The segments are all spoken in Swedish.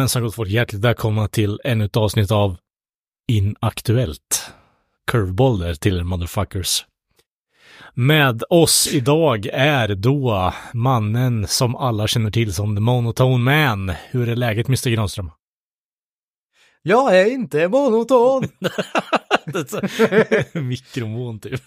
Jajamensan gott folk, hjärtligt välkomna till ännu ett avsnitt av Inaktuellt. Curveball där till er motherfuckers. Med oss idag är då mannen som alla känner till som The Monotone Man. Hur är läget Mr Granström? Jag är inte monoton. Mikromon typ.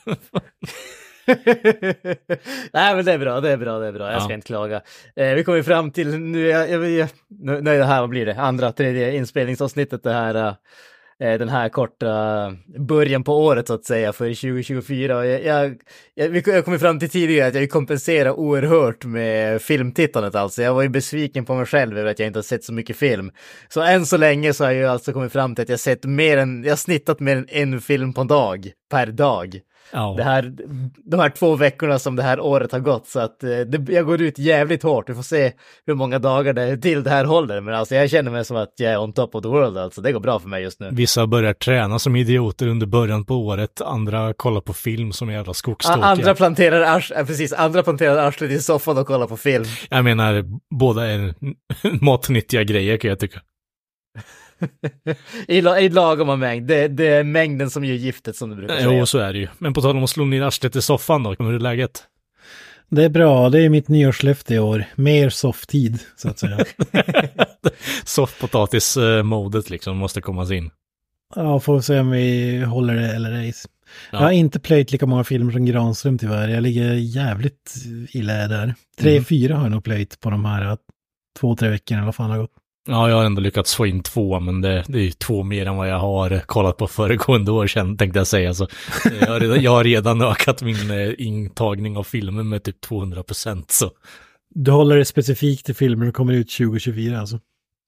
Nej men det är bra, det är bra, det är bra. Jag ska Ja. inte klaga. Eh, vi kommer fram till, nu, jag, jag, jag, nu, nej det här, vad blir det? Andra, tredje inspelningsavsnittet det här. eh, den här korta början på året så att säga för 2024. Och Jag, jag, jag, jag kom fram till tidigare att jag kompenserar oerhört med filmtittandet alltså. Jag var ju besviken på mig själv över att jag inte har sett så mycket film. Så än så länge så har jag ju alltså kommit fram till att jag sett mer än, jag har snittat mer än en film på en dag, per dag Ja. det här, de här två veckorna som det här året har gått. Så att eh, det, jag går ut jävligt hårt. Vi får se hur många dagar det till det här håller. Men alltså jag känner mig som att jag är on top of the world alltså. Det går bra för mig just nu. Vissa börjar träna som idioter under början på året, andra kollar på film som jävla A- skogstokiga. andra planterar ars, äh, precis, andra planterar arslet i soffan och kollar på film. Jag menar, båda är matnyttiga grejer kan jag tycka. I, I lagom mängd. Det, det är mängden som gör giftet som du brukar säga. Jo, så är det ju. Men på tal om att slå ner arslet i soffan då, hur är läget? Det är bra, det är mitt nyårslöfte i år. Mer softtid, så att säga. Soffpotatis-modet liksom måste komma in. ja, får se om vi håller det eller ej. Ja. Jag har inte plöjt lika många filmer som Granström tyvärr. Jag ligger jävligt illa där. Tre, Mm. fyra har jag nog plöjt på de här två, tre veckorna eller vad fan har gått. Ja, jag har ändå lyckats få in två, men det, det är ju två mer än vad jag har kollat på föregående år sedan, tänkte jag säga. Så eh, jag har redan, jag har redan ökat min eh, intagning av filmen med typ 200 procent, så. Du håller det specifikt till filmer som kommer ut 2024 alltså.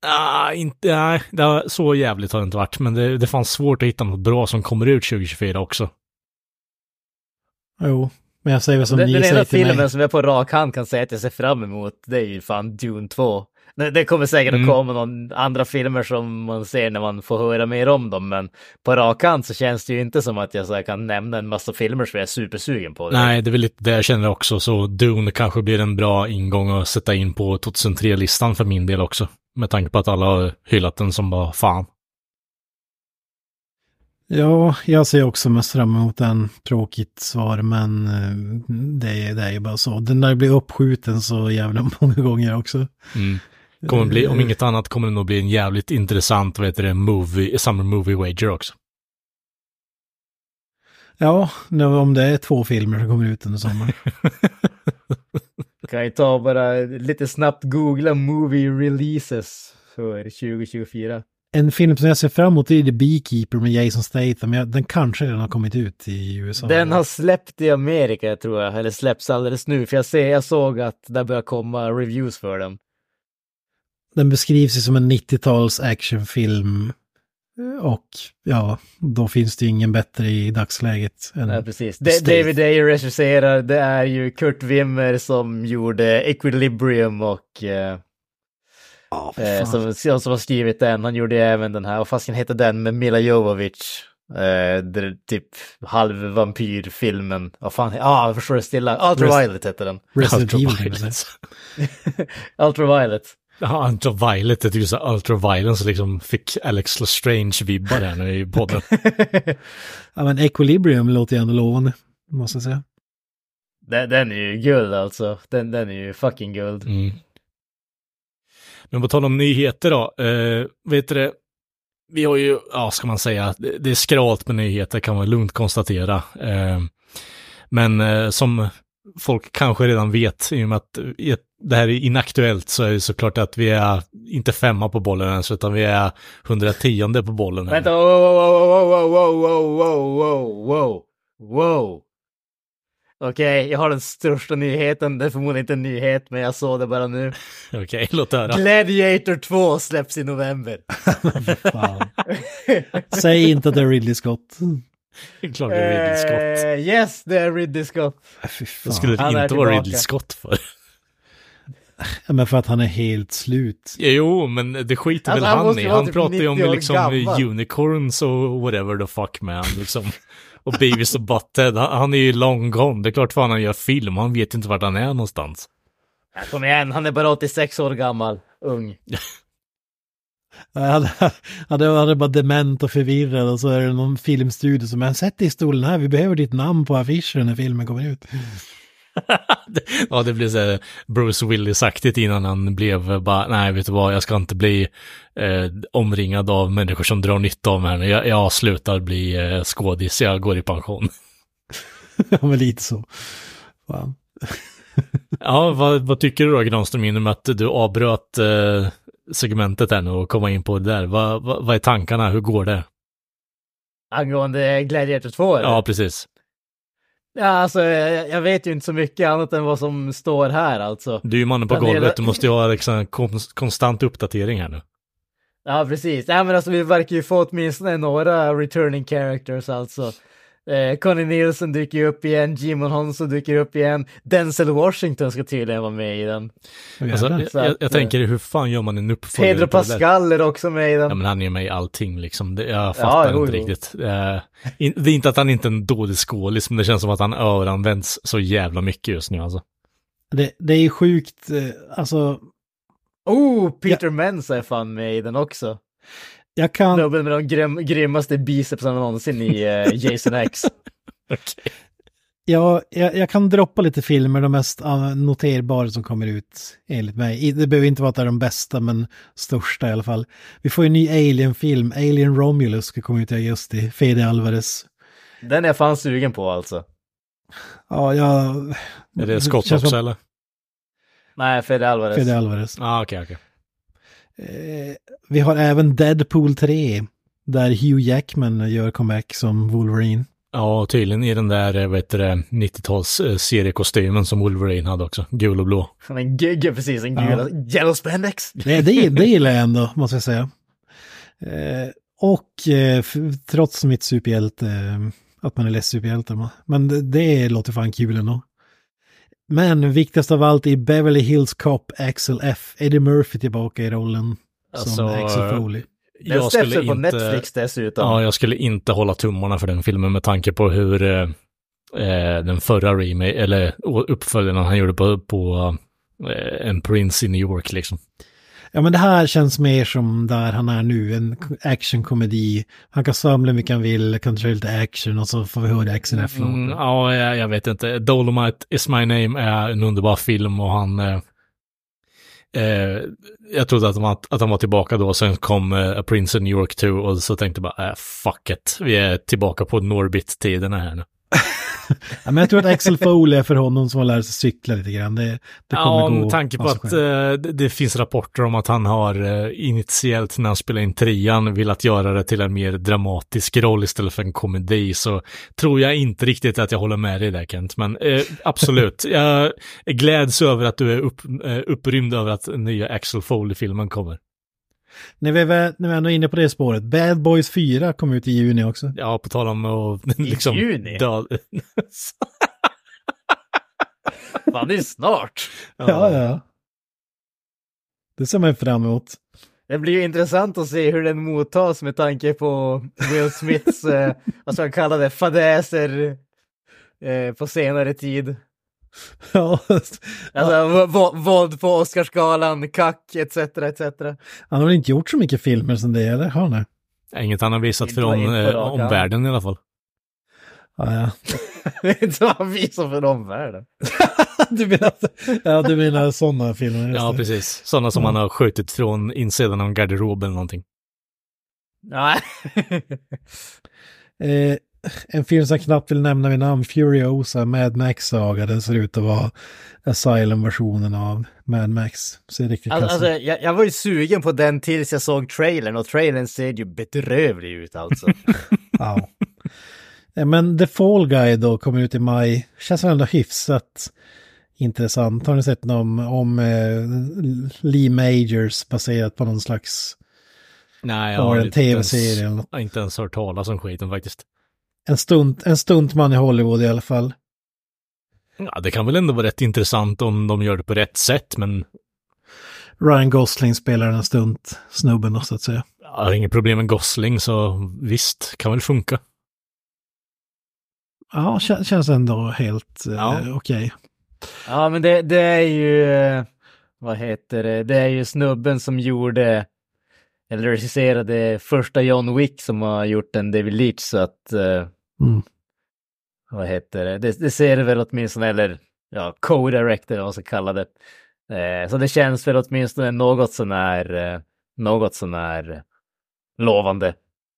Ah, inte, nej, det har, så jävligt har det inte varit, men det, det fanns svårt att hitta något bra som kommer ut 2024 också. Jo, men jag säger väl som Den, ni den säger enda till filmen mig. som jag på rak hand kan säga att jag ser fram emot, det är ju fan Dune 2. Det, det kommer säkert Mm. att komma någon andra filmer som man ser när man får höra mer om dem, men på rak hand så känns det ju inte som att jag så kan nämna en massa filmer som jag är supersugen på. Nej, det är väl lite det jag känner också, så Dune kanske blir en bra ingång att sätta in på 2003-listan för min del också. Med tanke på att alla har hyllat den som bara fan. Ja, jag ser också mest fram emot den. Tråkigt svar, men eh, det är, det är ju bara så. Den där blir uppskjuten så jävla många gånger också. Mm. Kommer bli, om inget annat kommer det nog bli en jävligt intressant, vad heter det, movie, summer movie wager också. Ja, nu, om det är två filmer som kommer ut under sommaren. Kan jag ta bara lite snabbt googla movie releases för 2024. En film som jag ser fram emot är The Beekeeper med Jason Statham. Jag, den kanske redan har kommit ut i USA. Den har släppt i Amerika tror jag, eller släpps alldeles nu, för jag, ser, jag såg att det börjar komma reviews för den. Den beskrivs ju som en 90-tals actionfilm. Och ja, då finns det ju ingen bättre i dagsläget. Än Nej, precis. Statham. David Ayer regisserar, det är ju Kurt Wimmer som gjorde Equilibrium och eh, Ja, för eh, som, som har skrivit den. Han gjorde även den här, vad fasken heter den med Mila Jovovich? Eh, det, typ halvvampyrfilmen. Vad fan, ja, ah, jag förstår det stilla. Ultraviolet heter den. Resident. Ultraviolet. Ultraviolet. Ja, Ultraviolet, det är ju så Ultraviolence liksom fick Alex Strange-vibbar här nu i podden. Ja, men Equilibrium låter ju ändå lovande, måste jag säga. Den, den är ju guld alltså. Den, den är ju fucking guld. Mm. Men på tal om nyheter då, eh, vet du det, vi har ju, ja ska man säga, det, det är skralt med nyheter kan man lugnt konstatera. Eh, men eh, som folk kanske redan vet, i och med att det här är inaktuellt så är det såklart att vi är inte femma på bollen ens, utan vi är 110 på bollen. här. Vänta, wow, wow, wow, wow, wow, wow, wow, wow, wow. Okej, jag har den största nyheten. Det är förmodligen inte en nyhet, men jag såg det bara nu. Okej, låt höra. Gladiator 2 släpps i november. Fan. Säg inte att det är Ridley Scott. Klart det är Ridley Scott. Eh, yes, det är Ridley Scott. Äh, Fy Det fan. skulle det Han är inte vara. Ridley Scott för. Ja, men för att han är helt slut. Jo, men det skiter Alltså, väl han han i. Han typ pratar ju om 90 år liksom gammal. unicorns och whatever the fuck man, liksom. Och Beavis och Butthead, han, han är ju long gone. Det är klart fan han gör film, han vet inte vart han är någonstans. Ja, kom igen, han är bara 86 år gammal. Ung. Jag hade, bara dement och förvirrad och så är det någon filmstudio som har sett i stolen här, vi behöver ditt namn på affischen när filmen kommer ut. ja, det blev så Bruce Willis-aktigt innan han blev bara, nej vet du vad, jag ska inte bli eh, omringad av människor som drar nytta av mig. Jag, jag slutar bli eh, skådis, jag går i pension. ja, men lite så. Fan. ja, vad, vad, tycker du då Granström inom att du avbröt eh, segmentet här nu och komma in på det där? Vad, vad, vad är tankarna? Hur går det? Angående Gladiator 2? Eller? Ja, precis. Ja, alltså jag, jag, vet ju inte så mycket annat än vad som står här alltså. Du är ju mannen på golvet, hela... du måste ju ha liksom konstant uppdatering här nu. Ja, precis. Ja, men alltså vi verkar ju få åtminstone några returning characters alltså. Eh, Conny Nielsen dyker upp igen, Jimon Honso dyker upp igen, Denzel Washington ska tydligen vara med i den. Alltså, jag, jag, jag, eh, tänker, hur fan gör man en uppföljare Pedro Pascal är också med i den. Ja, men han är med i allting liksom. Det, jag fattar ja, inte jo, riktigt. Eh, in, det är inte att han inte är en dålig skådis, men det känns som att han överanvänds så jävla mycket just nu alltså. Det, det är sjukt, eh, alltså. Oh, Peter ja. Mensa är fan med i den också. Jag kan... Snubben med de grym, grymmaste bicepsarna någonsin i uh, Jason X. okay. Ja, jag, jag, kan droppa lite filmer, de mest uh, noterbara som kommer ut enligt mig. Det behöver inte vara att det är de bästa, men största i alla fall. Vi får en ny Alien-film, Alien Romulus, ska komma ut i augusti, Fede Alvarez. Den är jag fan sugen på alltså. Ja, jag... Är det Scott också som... eller? Nej, Fede Alvarez. Fede Alvarez. Ah, okej, okay, okej. Eh, vi har även Deadpool 3, där Hugh Jackman gör comeback som Wolverine. Ja, tydligen i den där, eh, vad heter det, 90-tals eh, seriekostymen som Wolverine hade också, gul och blå. En gul, precis, en gul, ja. yellow spandex. Nej, det, det gillar jag ändå, måste jag säga. Eh, och eh, trots mitt superhjälte, eh, att man är less superhjälte, men det, det låter fan kul ändå. Men viktigast av allt i Beverly Hills Cop Axel F. Eddie Murphy tillbaka i rollen alltså, som Axel Foley. Den jag skulle inte, på Netflix dessutom. Ja, jag skulle inte hålla tummarna för den filmen med tanke på hur eh, eh den förra remake, eller uppföljaren han gjorde på, på eh, en Prince i New York liksom. Ja men det här känns mer som där han är nu, en actionkomedi. Han kan samla hur mycket han vill, kan köra lite action och så får vi höra action efteråt. Mm, ja, jag, jag, vet inte. Dolomite is my name är en underbar film och han... Eh, eh, jag trodde att, var, att han var tillbaka då, sen kom eh, A Prince in New York 2 och så tänkte jag bara, äh, fuck it, vi är tillbaka på Norbit-tiderna här nu. ja, men jag tror att Axel Foley är för honom som har lärt sig cykla lite grann. Det, det kommer ja, med tanke på att uh, det, det, finns rapporter om att han har uh, initiellt när han spelade in trian velat göra det till en mer dramatisk roll istället för en komedi så tror jag inte riktigt att jag håller med dig där Kent. Men uh, absolut, jag gläds över att du är upp, upprymd över att nya Axel Foley-filmen kommer. När vi, är, när vi är ändå inne på det spåret, Bad Boys 4 kom ut i juni också. Ja, på tal om att liksom... I juni? Död. Fan, det är snart. Ja, ja. Det ser man fram emot. Det blir ju intressant att se hur den mottas med tanke på Will Smiths, eh, vad ska man kalla det, fadäser eh, på senare tid. Ja. Alltså våld på Oscarsgalan, kack etc. etc. Han har väl inte gjort så mycket filmer som det, eller har han Inget han har visat för om, eh, omvärlden i alla fall. Ja, ja. inte vad han visar för omvärlden. du menar, ja, du menar sådana filmer? Ja, det. precis. Sådana som han har skjutit från insidan av en garderob eller någonting. Nej. eh, en film som jag knappt vill nämna vid namn, Furiosa, Mad Max-saga. Den ser ut att vara Asylum-versionen av Mad Max. Ser riktigt alltså, alltså jag, jag, var ju sugen på den tills jag såg trailern och trailern ser ju bedrövlig ut alltså. ja. Men The Fall Guy då kommer ut i maj. Känns ändå hyfsat intressant. Har ni sett någon om eh, Lee Majors baserat på någon slags Nej, jag har en tv-serie eller något. Jag har inte ens hört talas om skiten faktiskt en, stunt, en stuntman i Hollywood i alla fall. Ja, det kan väl ändå vara rätt intressant om de gör det på rätt sätt, men... Ryan Gosling spelar den stunt snubben så att säga. Jag har inget problem med Gosling, så visst, kan väl funka. Ja, känns ändå helt eh, ja. eh, okej. Okay. Ja, men det, det är ju, vad heter det, det är ju snubben som gjorde eller regisserade första John Wick som har gjort en David Leach så att, eh, Mm. vad heter det, det, det ser det väl åtminstone, eller ja, co-director vad man ska kalla det. Eh, så det känns väl åtminstone något sånär, eh, något sånär lovande,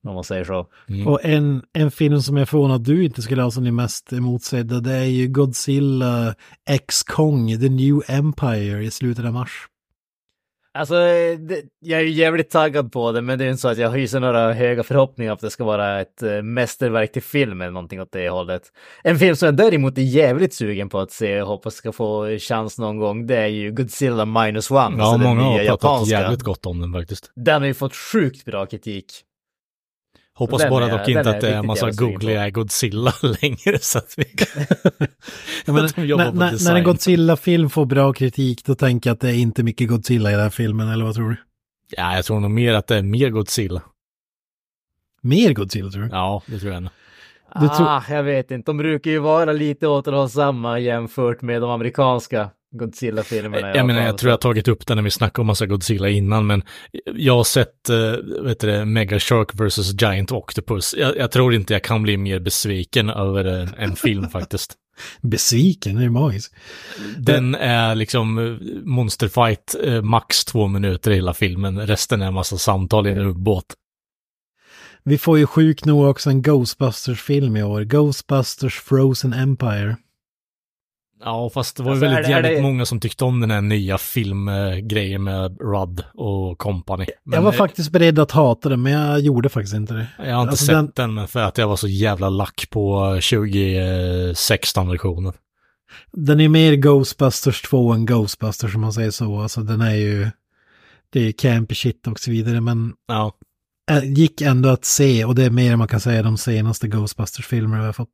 om man säger så. Mm. Och en, en film som jag förvånad att du inte skulle ha som din mest emotsedda, det är ju Godzilla X Kong, The New Empire i slutet av mars. Alltså, det, jag är ju jävligt taggad på det, men det är inte så att jag hyser några höga förhoppningar att det ska vara ett uh, mästerverk till film eller någonting åt det hållet. En film som jag däremot är jävligt sugen på att se och hoppas ska få chans någon gång, det är ju Godzilla minus one. Ja, alltså den många har nya pratat japanska. jävligt gott om den faktiskt. Den har ju fått sjukt bra kritik. Hoppas Den bara är- dock inte att det är en massa googliga Godzilla längre så att vi de jobbar när, när, när en. Godzilla-film får bra kritik, då tänker jag att det är inte mycket Godzilla i den här filmen, eller vad tror du? Ja, jag tror nog mer att det är mer Godzilla. Mer Godzilla tror du? Ja, det tror jag nog. Ah, jag vet inte, de brukar ju vara lite återhållsamma jämfört med de amerikanska Godzilla-filmerna. i alla Jag menar, jag tror jag har tagit upp det när vi snackade om massa Godzilla innan, men jag har sett, uh, vet du Mega Shark vs. Giant Octopus. Jag, jag tror inte jag kan bli mer besviken över en, en film faktiskt. Besviken, det är magiskt. Den är liksom eh, monsterfight, eh, max två minuter i hela filmen. Resten är en massa samtal i en ubåt. Vi får ju sjukt nog också en Ghostbusters-film i år. Ghostbusters Frozen Empire. Ja, fast det var ju Alltså, väldigt det- jävligt det- många som tyckte om den här nya filmgrejen med Rudd och company. Men jag var faktiskt beredd att hata den, men jag gjorde faktiskt inte det. Jag har inte Alltså, sett den- den, för att jag var så jävla lack på 2016-versionen. Den är mer Ghostbusters 2 än Ghostbusters om man säger så. Alltså den är ju... Det är campy shit och så vidare, men Ja, äh, gick ändå att se och det är mer man kan säga de senaste Ghostbusters-filmer jag har fått.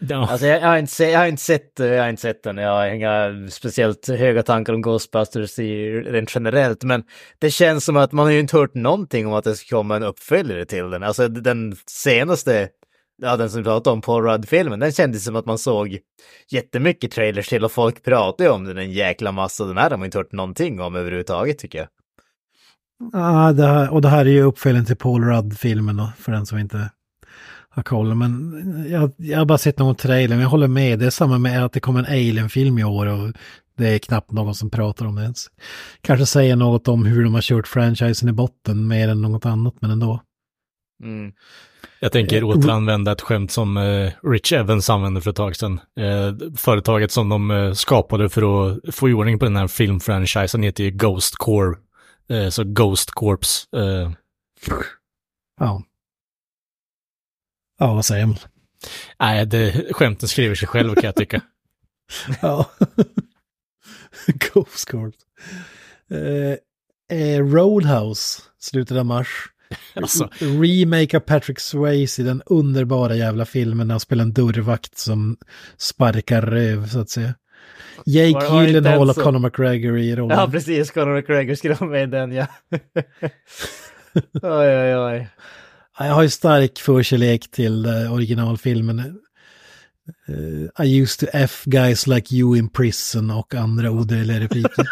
Ja. Alltså jag, jag, har inte se, jag, har inte sett, jag har inte sett den, jag har inga speciellt höga tankar om Ghostbusters i, rent generellt, men det känns som att man har ju inte hört någonting om att det ska komma en uppföljare till den. Alltså den senaste, ja den som vi pratade om, Paul Rudd-filmen, den kändes som att man såg jättemycket trailers till och folk pratade om den en jäkla massa. Den här har man inte hört någonting om överhuvudtaget tycker jag. Ja, det här, och det här är ju uppföljaren till Paul Rudd-filmen då, för den som inte har koll. Men jag, jag har bara sett någon trailer, men jag håller med. Det är samma med att det kommer en Alien-film i år och det är knappt någon som pratar om det ens. Kanske säger något om hur de har kört franchisen i botten mer än något annat, men ändå. Mm. Jag tänker återanvända ett skämt som eh, Rich Evans använde för ett tag sedan. Eh, företaget som de eh, skapade för att få i ordning på den här filmfranchisen heter ju Ghost Corp. Eh, så Ghost Corps. Eh, Ja. Ja, vad säger man? nej, det, skämten skriver sig själv kan jag tycka. Ja. Ghost Corp. Eh, eh, Roadhouse, slutet av mars. Alltså, Remake av Patrick Swayze, den underbara jävla filmen när han spelar en dörrvakt som sparkar röv, så att säga. Jake Gyllenhaal och Conor McGregor i rollen. Ja, precis. Conor McGregor skulle vara med i den, ja. oj, oj, oj. Ja, Jag har ju stark förkärlek till eh, originalfilmen. Eh, I used to F guys like you in prison och andra odödliga repliker.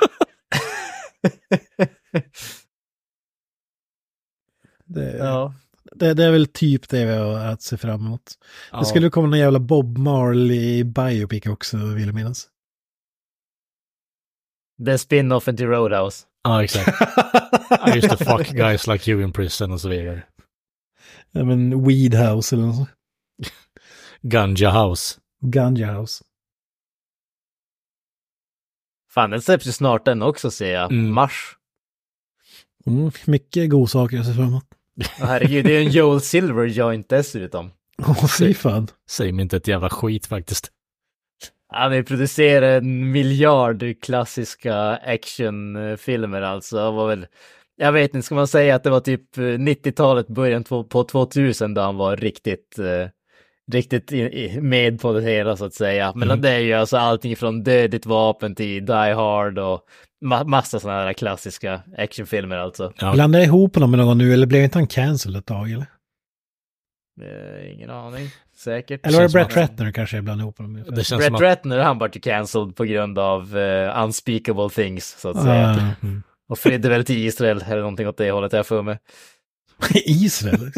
det, Ja. det, det är väl typ det vi har att se fram emot. ja. Det skulle komma någon jävla Bob Marley biopic också, vill jag minnas. Det är spin-offen till Roadhouse. Ja, exakt. I used to fuck guys like you in prison och så vidare. Ja, men Weed House eller något sånt. Ganja House. Ganja House. Fan, den släpps ju snart den också ser jag. Mm. Mars. Mm, mycket godsaker jag ser fram emot. Herregud, det är ju en Joel Silver joint dessutom. Åh, fy fan. Säger mig inte ett jävla skit faktiskt. Han har producerat en miljard klassiska actionfilmer alltså. Det var väl, jag vet inte, ska man säga att det var typ eh, 90-talet, början på på 2000 då han var riktigt, eh, riktigt med på det hela så att säga. Men Mm. det är ju alltså allting från Dödligt vapen till Die Hard och ma massa sådana här klassiska actionfilmer alltså. Ja. Blandar jag ihop honom med någon nu eller blev inte han cancelled ett tag eller? Eh, ingen aning, säkert. Eller var det Brett att- Ratner kanske jag blandade ihop honom med? Det känns Brett att... Ratner, han vart ju cancelled på grund av eh, unspeakable things så att säga. Ah, Mm. Och flydde väl till Israel eller någonting åt det hållet, jag för mig. Israel?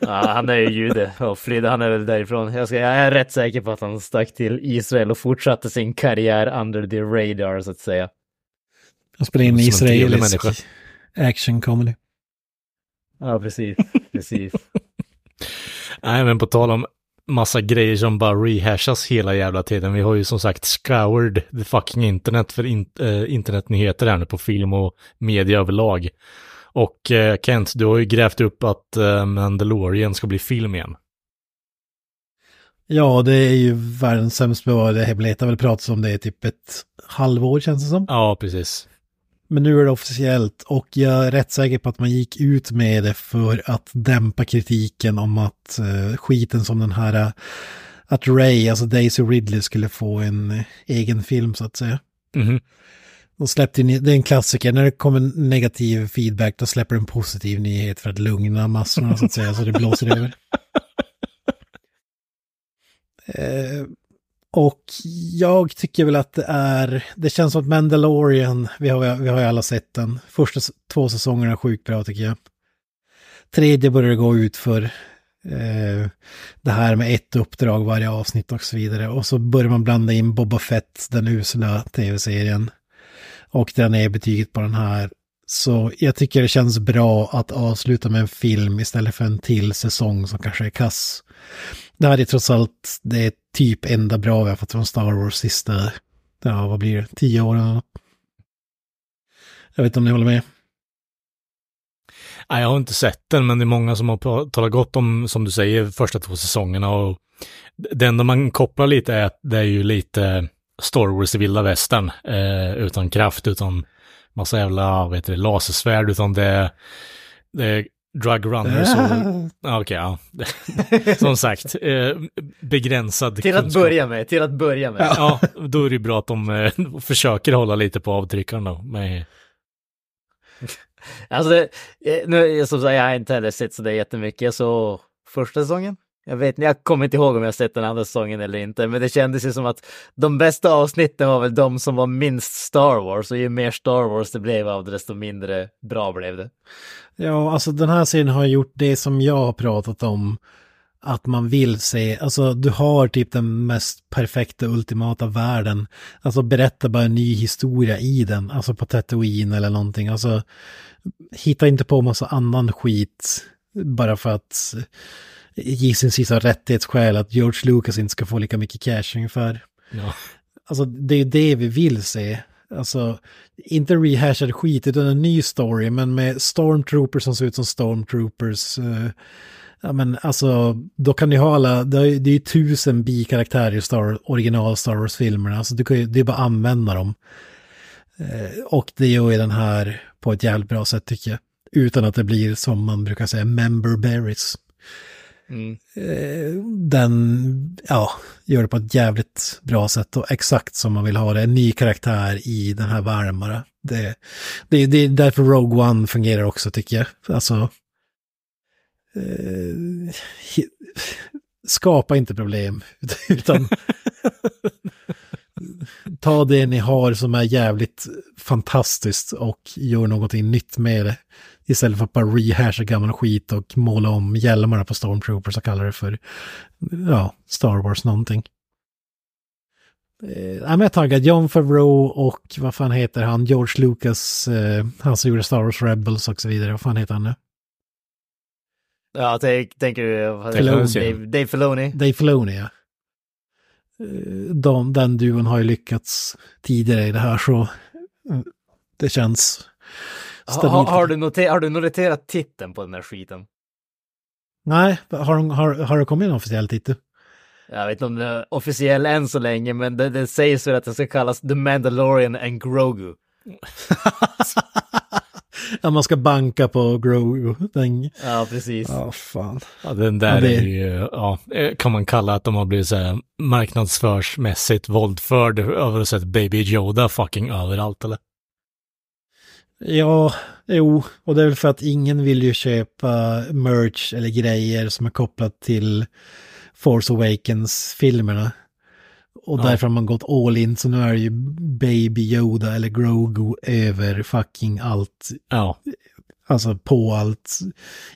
Ja, han är ju jude och flydde, han är väl därifrån. Jag, ska, jag är rätt säker på att han stack till Israel och fortsatte sin karriär under the radar så att säga. Han spelar in israelisk action comedy. Ja, precis. precis. Nej, men på tal om massa grejer som bara rehashas hela jävla tiden. Vi har ju som sagt scoured the fucking internet för in, eh, internetnyheter här nu på film och media överlag. Och eh, Kent, du har ju grävt upp att eh, Mandalorian ska bli film igen. Ja, det är ju världens sämst bevarade hemlighet. Det har väl pratats om det i typ ett halvår känns det som. Ja, precis. Men nu är det officiellt och jag är rätt säker på att man gick ut med det för att dämpa kritiken om att uh, skiten som den här, uh, att Ray, alltså Daisy Ridley skulle få en uh, egen film så att säga. Mhm. De släppte, det är en klassiker, när det kommer negativ feedback då släpper en positiv nyhet för att lugna massorna så att säga, så det blåser över. Och jag tycker väl att det är, det känns som att Mandalorian, vi har, vi har ju alla sett den. Första två säsongerna är sjukt bra tycker jag. Tredje börjar gå ut för eh, det här med ett uppdrag varje avsnitt och så vidare. Och så börjar man blanda in Boba Fett, den usla tv-serien. Och dra ner betyget på den här. Så jag tycker det känns bra att avsluta med en film istället för en till säsong som kanske är kass. Det här är trots allt det typ enda bra vi har fått från Star Wars sista, ja vad blir det, tio åren eller något. Jag vet inte om ni håller med. Nej, jag har inte sett den, men det är många som har talat gott om, som du säger, första två säsongerna. Och det enda man kopplar lite är att det är ju lite Star Wars i vilda västern, eh, utan kraft, utan massa jävla, vad heter det, lasersvärd, utan det, det är drug runners och, ja, okej, ja. Som sagt, eh, begränsad till att kunskap. börja med, till att börja med. Ja, då är det bra att de eh, försöker hålla lite på avtryckaren då. Med, Alltså, det, eh, nu, som sagt, jag har inte heller sett så det jättemycket. Såg första säsongen. Jag vet inte, jag kommer inte ihåg om jag sett den andra säsongen eller inte, men det kändes ju som att de bästa avsnitten var väl de som var minst Star Wars och ju mer Star Wars det blev av det, desto mindre bra blev det. Ja, alltså den här serien har gjort det som jag har pratat om. Att man vill se, alltså du har typ den mest perfekta ultimata världen. Alltså berätta bara en ny historia i den, alltså på Tatooine eller någonting. Alltså hitta inte på massa annan skit bara för att sin sista rättighetsskäl att George Lucas inte ska få lika mycket cash ungefär. ja. Alltså det är det vi vill se. Alltså inte rehashad skit utan en ny story men med stormtroopers som ser ut som stormtroopers. eh, ja men alltså då kan ni ha alla, det är ju tusen bikaraktärer i Star, original Star Wars-filmerna. Alltså du kan ju, det är bara att använda dem. Eh, och det gör ju den här på ett jävligt bra sätt tycker jag. Utan att det blir som man brukar säga member berries. Mm. Eh, den, ja, gör det på ett jävligt bra sätt och exakt som man vill ha det. En ny karaktär i den här bara. Det, det, det är därför Rogue One fungerar också tycker jag. Alltså, eh, skapa inte problem, utan ta det ni har som är jävligt fantastiskt och gör någonting nytt med det. Istället för att bara rehasha gammal skit och måla om hjälmarna på Stormtroopers och kalla det för, ja, Star Wars någonting. Eh, jag är taggad. John Favreau och vad fan heter han? George Lucas, eh, han som gjorde Star Wars Rebels och så vidare. Vad fan heter han nu? Ja, tänk, tänker du... Filoni. Dave, Dave Filoni? Dave Filoni, ja. Eh, De, den duon har ju lyckats tidigare i det här så eh, det känns Ha, stabilt. har, har, du noter, har du noterat titeln på den här skiten? Nej, har, de- har, har det kommit en officiell titel? Jag vet inte om den är officiell än så länge, men det, det sägs väl att den ska kallas The Mandalorian and Grogu. ja, man ska banka på Grogu. Den... Ja, precis. Ja, fan. Ja, den där Ja, det- är ju, ja, eh, kan man kalla att de har blivit så här marknadsförsmässigt våldförd över att sett Baby Yoda fucking överallt eller? Ja, jo, och det är väl för att ingen vill ju köpa merch eller grejer som är kopplat till Force Awakens-filmerna. Och Ja. därför har man gått all in, så nu är det ju Baby Yoda eller Grogu över fucking allt. Ja, Alltså på allt,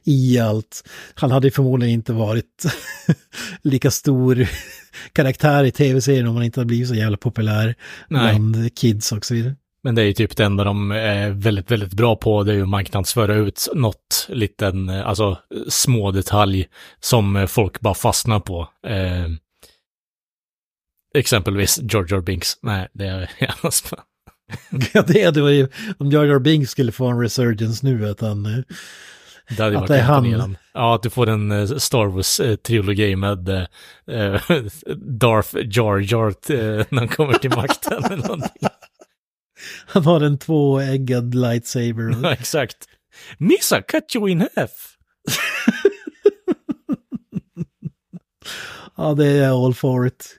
i allt. Han hade ju förmodligen inte varit lika stor karaktär i tv-serien om han inte hade blivit så jävla populär Nej. bland kids och så vidare. Men det är ju typ det enda de är väldigt, väldigt bra på. Det är ju att marknadsföra ut något liten, eh, alltså små detalj som eh, folk bara fastnar på. Eh, exempelvis George R. Binks. Nej, det är Ja, det hade varit, om Jar Jar Binks skulle få en resurgence nu, att han... eh, Det hade Att det är han. Ja, att du får en Star Wars-trilogi med eh, Darth Jar Jar när han kommer till makten. eller någonting. Han har en tvåeggad lightsaber. Ja, exakt. Missa, cut you in half. ja, det är all for it.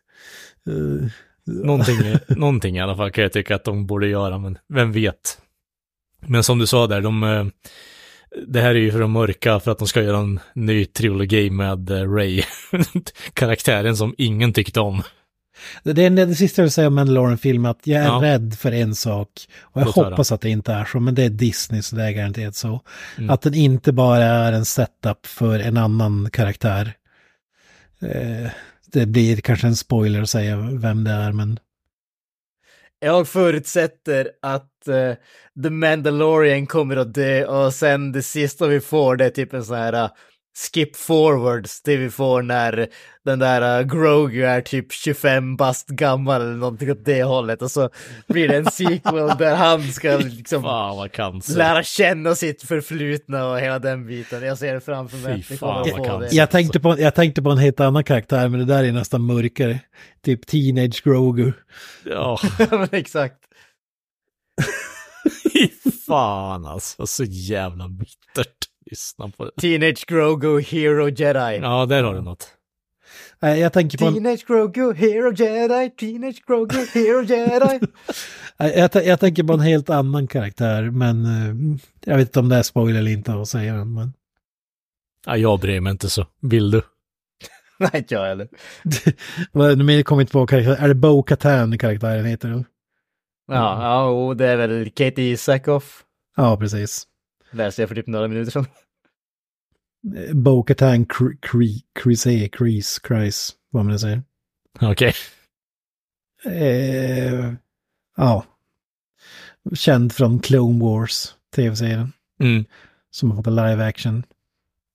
Eh, Någonting, någonting i alla fall kan jag tycka att de borde göra, men vem vet. Men som du sa där, de, eh, det här är ju för de mörka för att de ska göra en ny trilogi med eh, Ray. Karaktären som ingen tyckte om. Det, det, är det sista jag vill säga om Mandalorian-filmen, att jag är Ja. rädd för en sak. Och jag hoppas att det inte är så, men det är Disney så det är garanterat så. Mm. Att den inte bara är en setup för en annan karaktär. Eh, det blir kanske en spoiler att säga vem det är, men Jag förutsätter att eh, The Mandalorian kommer att dö och sen det sista vi får det är typ en sån här eh, skip forwards det vi får när den där uh, Grogu är typ 25 bast gammal eller någonting åt det hållet och så blir det en sequel där han ska liksom Fan lära känna sitt förflutna och hela den biten. Jag ser det framför mig. Fy fan, det. jag tänkte, på, jag tänkte på en helt annan karaktär, men det där är nästan mörkare. Typ Teenage Grogu. Ja, Men Exakt. fan alltså. Så jävla bittert. Lyssna på det. Teenage Grogu Hero Jedi. Ja, där har du något. Nej, jag tänker på en, Teenage Grogu Hero Jedi. Teenage Grogu Hero Jedi. jag, jag tänker på en helt annan karaktär, men eh, jag vet inte om det är spoiler eller inte att säga den. Men... Ja, jag bryr mig inte så. Vill du? Nej, inte jag heller. Nu kommer jag inte på karaktär. Är det Bo Katan karaktären heter? det? Ja, ja och det är väl Katie Sackhoff. Ja, precis. Läste jag för typ några minuter sedan. Eh, Bo Katan Cre- Cre- Crise, Crise, Crise, vad man nu säger. Okej. Eh, ja. Känd från Clone Wars, tv-serien. Mm. Som har fått en live action.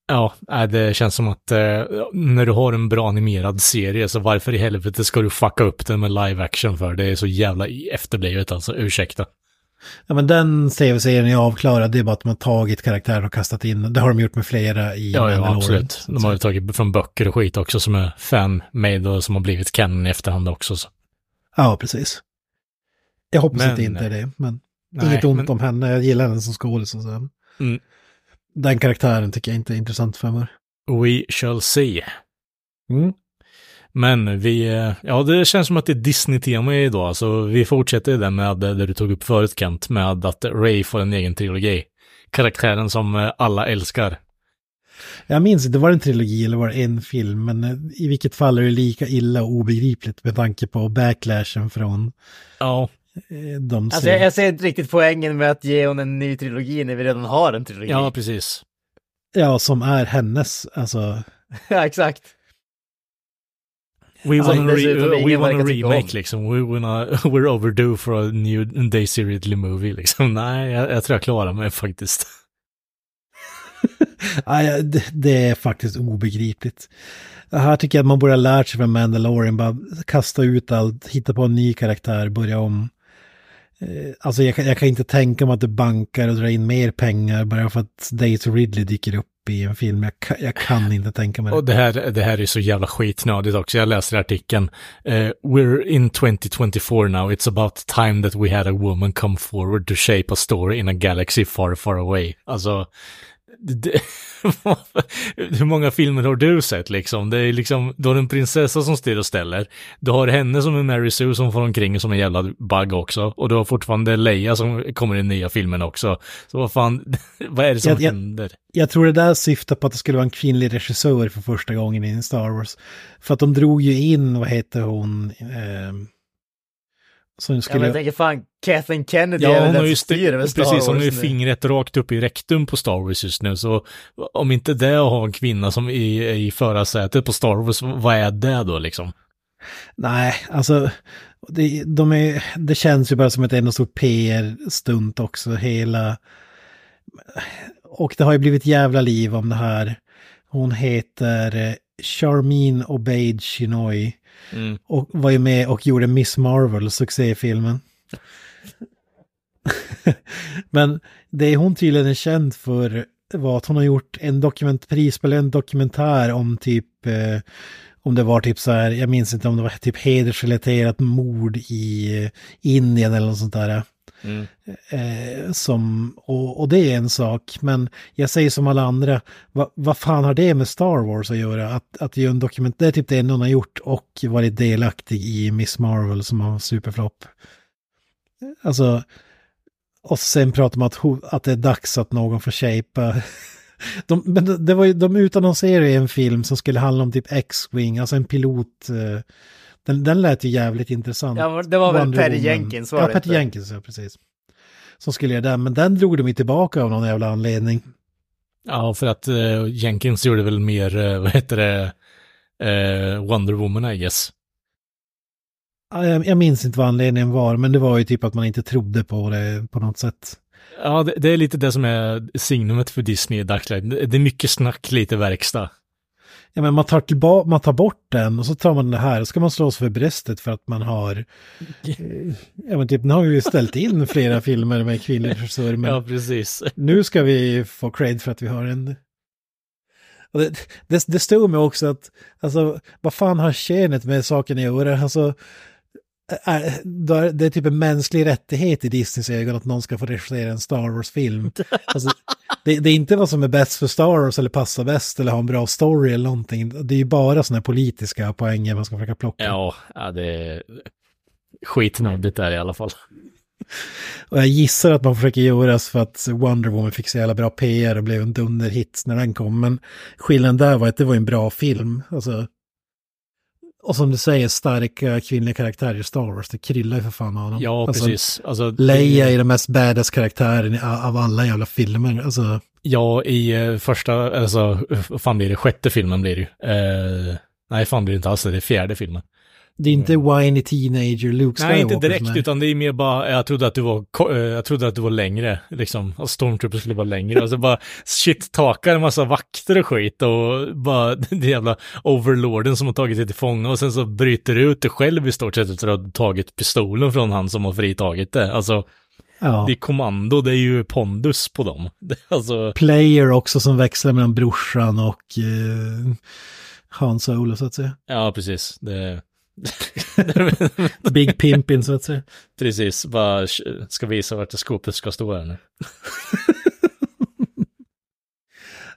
Ja, nej, det känns som att eh, när du har en bra animerad serie så varför i helvete ska du fucka upp den med live action för? Det är så jävla efterblivet alltså, ursäkta. Ja, men den tv-serien är avklarad. Det är bara att har tagit karaktären och kastat in. Det har de gjort med flera i Ja, ja, absolut. De har ju tagit från böcker och skit också som är fan-made och som har blivit canon i efterhand också. Så. Ja, precis. Jag hoppas Men- att det inte är det, men Nej, inget ont men- om henne. Jag gillar henne som skådis och så. Mm. Den karaktären tycker jag inte är intressant för mig. We shall see. Mm. Men vi, eh, ja det känns som att det är Disney-tema idag, så vi fortsätter det med det du tog upp förut Kent, med att Ray får en egen trilogi. Karaktären som eh, alla älskar. Jag minns inte, var det en trilogi eller var det en film? Men eh, i vilket fall är det lika illa och obegripligt med tanke på backlashen från Ja, de Alltså jag, jag ser inte riktigt poängen med att ge hon en ny trilogi när vi redan har en trilogi. ja precis. Ja, som är hennes, alltså. ja exakt. We Alltså, want a, dessutom re- we ingen want a verkar tycka om. remake liksom. We wanna, we're overdue for a new Daisy Ridley movie liksom. Nej, jag, jag tror jag klarar mig faktiskt. Det, det är faktiskt obegripligt. Här tycker jag att man borde ha lärt sig från Mandalorian. Bara kasta ut allt, hitta på en ny karaktär, börja om. Eh, Alltså jag, kan- jag kan inte tänka mig att det bankar och drar in mer pengar bara för att Daisy Ridley dyker upp i en film. Jag kan, jag kan inte tänka mig Och det. här, det här är så jävla skitnödigt också. Jag läser artikeln. Uh, we're in 2024 now. It's about time that we had a woman come forward to shape a story in a galaxy far, far away. Alltså, det, hur många filmer har du sett liksom? Det är liksom, du har en prinsessa som styr och ställer. Du har henne som är Mary Sue som får omkring som en jävla bugg också. Och du har fortfarande Leia som kommer i nya filmen också. Så vad fan, vad är det som Jag- jag- händer? Jag tror det där syftar på att det skulle vara en kvinnlig regissör för första gången i Star Wars. För att de drog ju in, vad heter hon, ehm, som Ja, men skulle... jag tänker fan, Kathleen Kennedy är Ja, väl hon den som styr över Star precis, hon har ju Wars fingret rakt upp i rektum på Star Wars just nu, så om inte det att ha en kvinna som i, i förarsätet på Star Wars, vad är det då liksom? Nej, alltså det, de är, det känns ju bara som ett enda stort PR-stunt också, hela... Och det har ju blivit jävla liv om det här. Hon heter eh, Charmin Obaid Chinoy Mm. och var ju med och gjorde Miss Marvel, succéfilmen. Men det hon tydligen är känd för var att hon har gjort en dokument, prisbelönt dokumentär om typ, eh, om det var typ så här, jag minns inte om det var typ hedersrelaterat mord i eh, Indien eller något sånt där. Mm. Eh, som, och, och det är en sak, men jag säger som alla andra, vad, va fan har det med Star Wars att göra? Att, att göra en dokument, det är typ det enda hon har gjort och varit delaktig i Miss Marvel som har superflopp. Alltså, och sen pratar man att, att det är dags att någon får shapea. De, men det- var ju, de utannonserade ju en film som skulle handla om typ X-Wing, alltså en pilot. Eh, den, den lät ju jävligt intressant. Ja, det var väl Wonder Patty. Jenkins, var Ja, det Patty? Jenkins, ja precis. Som skulle göra den, men den drog de ju tillbaka av någon jävla anledning. Ja, för att eh, Jenkins gjorde väl mer, eh, vad heter det, eh, Wonder Woman I guess. Ja, Jag, jag minns inte vad anledningen var, men det var ju typ att man inte trodde på det på något sätt. Ja, det, det är lite det som är signumet för Disney i dagsläget. Det det är mycket snack, lite verkstad. Ja, men man tar, tillba- man tar bort den och så tar man det här och ska man slås för bröstet för att man har... eh, Ja, men typ nu har vi ju ställt in flera filmer med kvinnlig regissör, men Ja, precis. nu ska vi få cred för att vi har en... Det, det, det stod mig också att, alltså, vad fan har könet med saken att göra? Alltså, är- det är typ en mänsklig rättighet i Disneys ögon att någon ska få regissera en Star Wars-film. Alltså, det, det är inte vad som är bäst för Star Wars eller passar bäst eller har en bra story eller någonting. Det är ju bara sådana politiska poänger man ska försöka plocka. Ja, ja det är skitnödigt där i alla fall. Och jag gissar att man försöker göras för att Wonder Woman fick så jävla bra PR och blev en dunderhit när den kom. Men skillnaden där var att det var en bra film. Alltså, och som du säger, starka kvinnliga karaktärer i Star Wars. Det kryllar ju för fan av dem. Ja, alltså, precis. Alltså, Leia är den mest badass karaktären av alla jävla filmer. Alltså, Ja, i eh, första, alltså, fan blir det, sjätte filmen blir det ju. Eh, nej, fan blir det inte alls det, det är fjärde filmen. Det är inte whiny teenager Luke Nej, inte Skywalker direkt, utan det är mer bara, jag trodde att du var, eh, jag trodde att du var längre, liksom. Att Stormtrooper skulle vara längre. Alltså bara, shit, takar en massa vakter och skit och bara, det jävla overlorden som har tagit sig till fånga och sen så bryter du ut det själv i stort sett efter att ha tagit pistolen från han som har fritagit det. Alltså, Ja. det är kommando, det är ju pondus på dem. Alltså, Player också som växlar mellan brorsan och eh, Han Solo så att säga. ja, precis. Det, Big Pimpin så att säga. precis, bara ska visa vart skåpet ska stå här nu.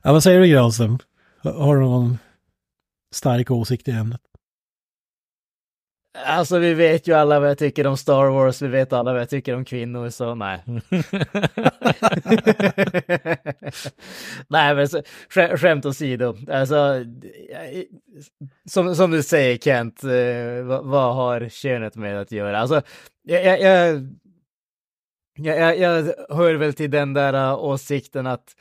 Ja, vad säger du Granström? Har du någon stark åsikt i ämnet? Alltså vi vet ju alla vad jag tycker om Star Wars, vi vet alla vad jag tycker om kvinnor, så nej. nej men så, skä, skämt åsido, alltså som, som du säger Kent, eh, vad, vad har könet med att göra? Alltså jag, jag, jag, jag, jag, hör väl till den där eh, åsikten att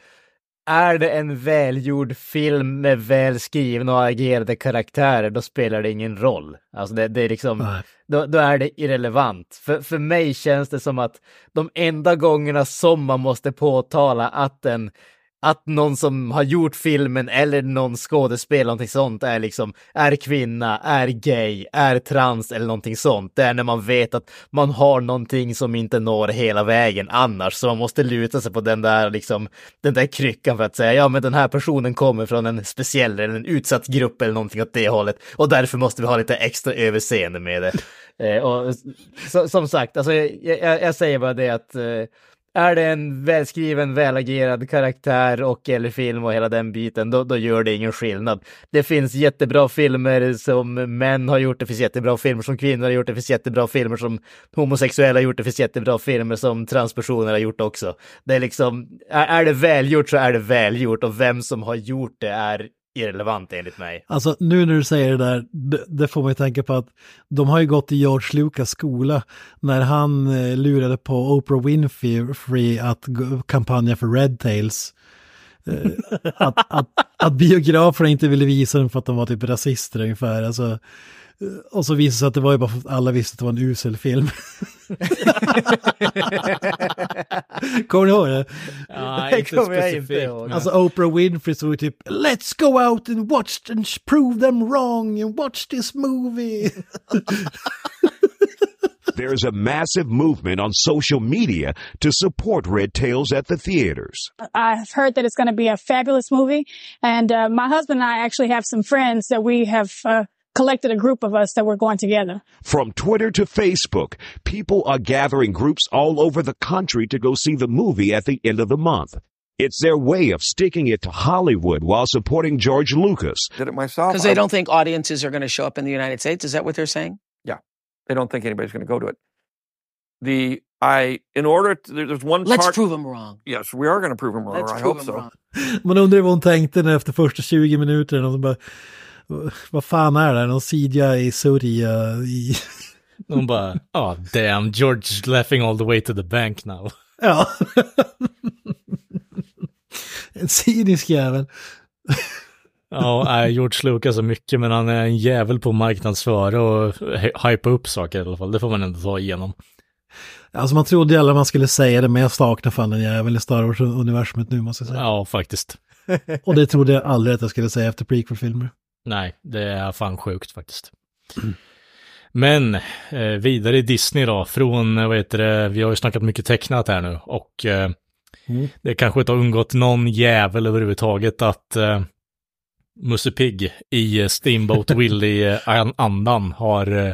är det en välgjord film med välskrivna och agerade karaktärer, då spelar det ingen roll. Alltså det, det är liksom, då, då är det irrelevant. För, för mig känns det som att de enda gångerna som man måste påtala att en att någon som har gjort filmen eller någon skådespelare, någonting sånt, är liksom, är kvinna, är gay, är trans eller någonting sånt. Det är när man vet att man har någonting som inte når hela vägen annars, så man måste luta sig på den där liksom, den där kryckan för att säga, ja men den här personen kommer från en speciell eller en utsatt grupp eller någonting åt det hållet och därför måste vi ha lite extra överseende med det. Eh, och så, som sagt, alltså jag, jag, jag säger bara det att eh, är det en välskriven, välagerad karaktär och eller film och hela den biten, då, då gör det ingen skillnad. Det finns jättebra filmer som män har gjort, det finns jättebra filmer som kvinnor har gjort, det finns jättebra filmer som homosexuella har gjort, det finns jättebra filmer som transpersoner har gjort också. Det är liksom, är, är det välgjort så är det välgjort och vem som har gjort det är irrelevant enligt mig. Alltså nu när du säger det där, det, det får mig tänka på att de har ju gått i George Lucas skola när han eh, lurade på Oprah Winfrey att kampanja för Red Tails. Eh, att, att, att biograferna inte ville visa den för att de var typ rasister ungefär. Alltså, och så visade det sig att det var ju bara för att alla visste att det var en usel film. Kommer ni ihåg det? Ja, Det kommer jag inte ihåg. Alltså Oprah Winfrey stod typ Let's go out and watch and prove them wrong and watch this movie. There's a massive movement on social media to support Red Tails at the theaters. I've heard that it's going to be a fabulous movie. And uh, my husband and I actually have some friends that we have uh, collected a group of us that we're going together. From Twitter to Facebook, people are gathering groups all over the country to go see the movie at the end of the month. It's their way of sticking it to Hollywood while supporting George Lucas. did it myself. Because they don't think audiences are going to show up in the United States. Is that what they're saying? Yeah. They don't think anybody's going to go to it. The I in order to, there's one Let's part. prove them wrong. yes, we are going to prove them wrong. Let's I prove hope them so. wrong. Man undrar vad hon tänkte efter första 20 minuterna. Och så bara, vad fan är det? Någon CGI-sörja i... De bara, ah damn, George laughing all the way to the bank now. Ja. en cynisk jävel. Ja, nej, George Lucas så mycket, men han är en jävel på att marknadsföra och hy- hypa upp saker i alla fall. Det får man ändå ta igenom. Alltså man trodde ju alla man skulle säga det, men jag saknar fan den jäveln i Star Wars-universumet nu måste jag säga. Ja, faktiskt. Och det trodde jag aldrig att jag skulle säga efter prequel-filmer. Nej, det är fan sjukt faktiskt. Men eh, vidare i Disney då, från, eh, vad heter det, vi har ju snackat mycket tecknat här nu och eh, Mm. det kanske inte har undgått någon jävel överhuvudtaget att eh, Musse Pigg i eh, Steamboat Willie-andan har eh,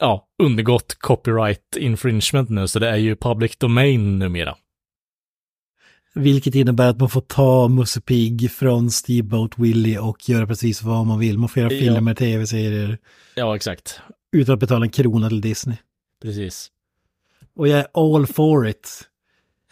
ja, undergått copyright infringement nu, så det är ju public domain numera. Vilket innebär att man får ta Musse Pigg från Steamboat Willie och göra precis vad man vill. Man får göra Ja. filmer, tv-serier Ja, exakt. utan att betala en krona till Disney. Precis. Och jag är all for it.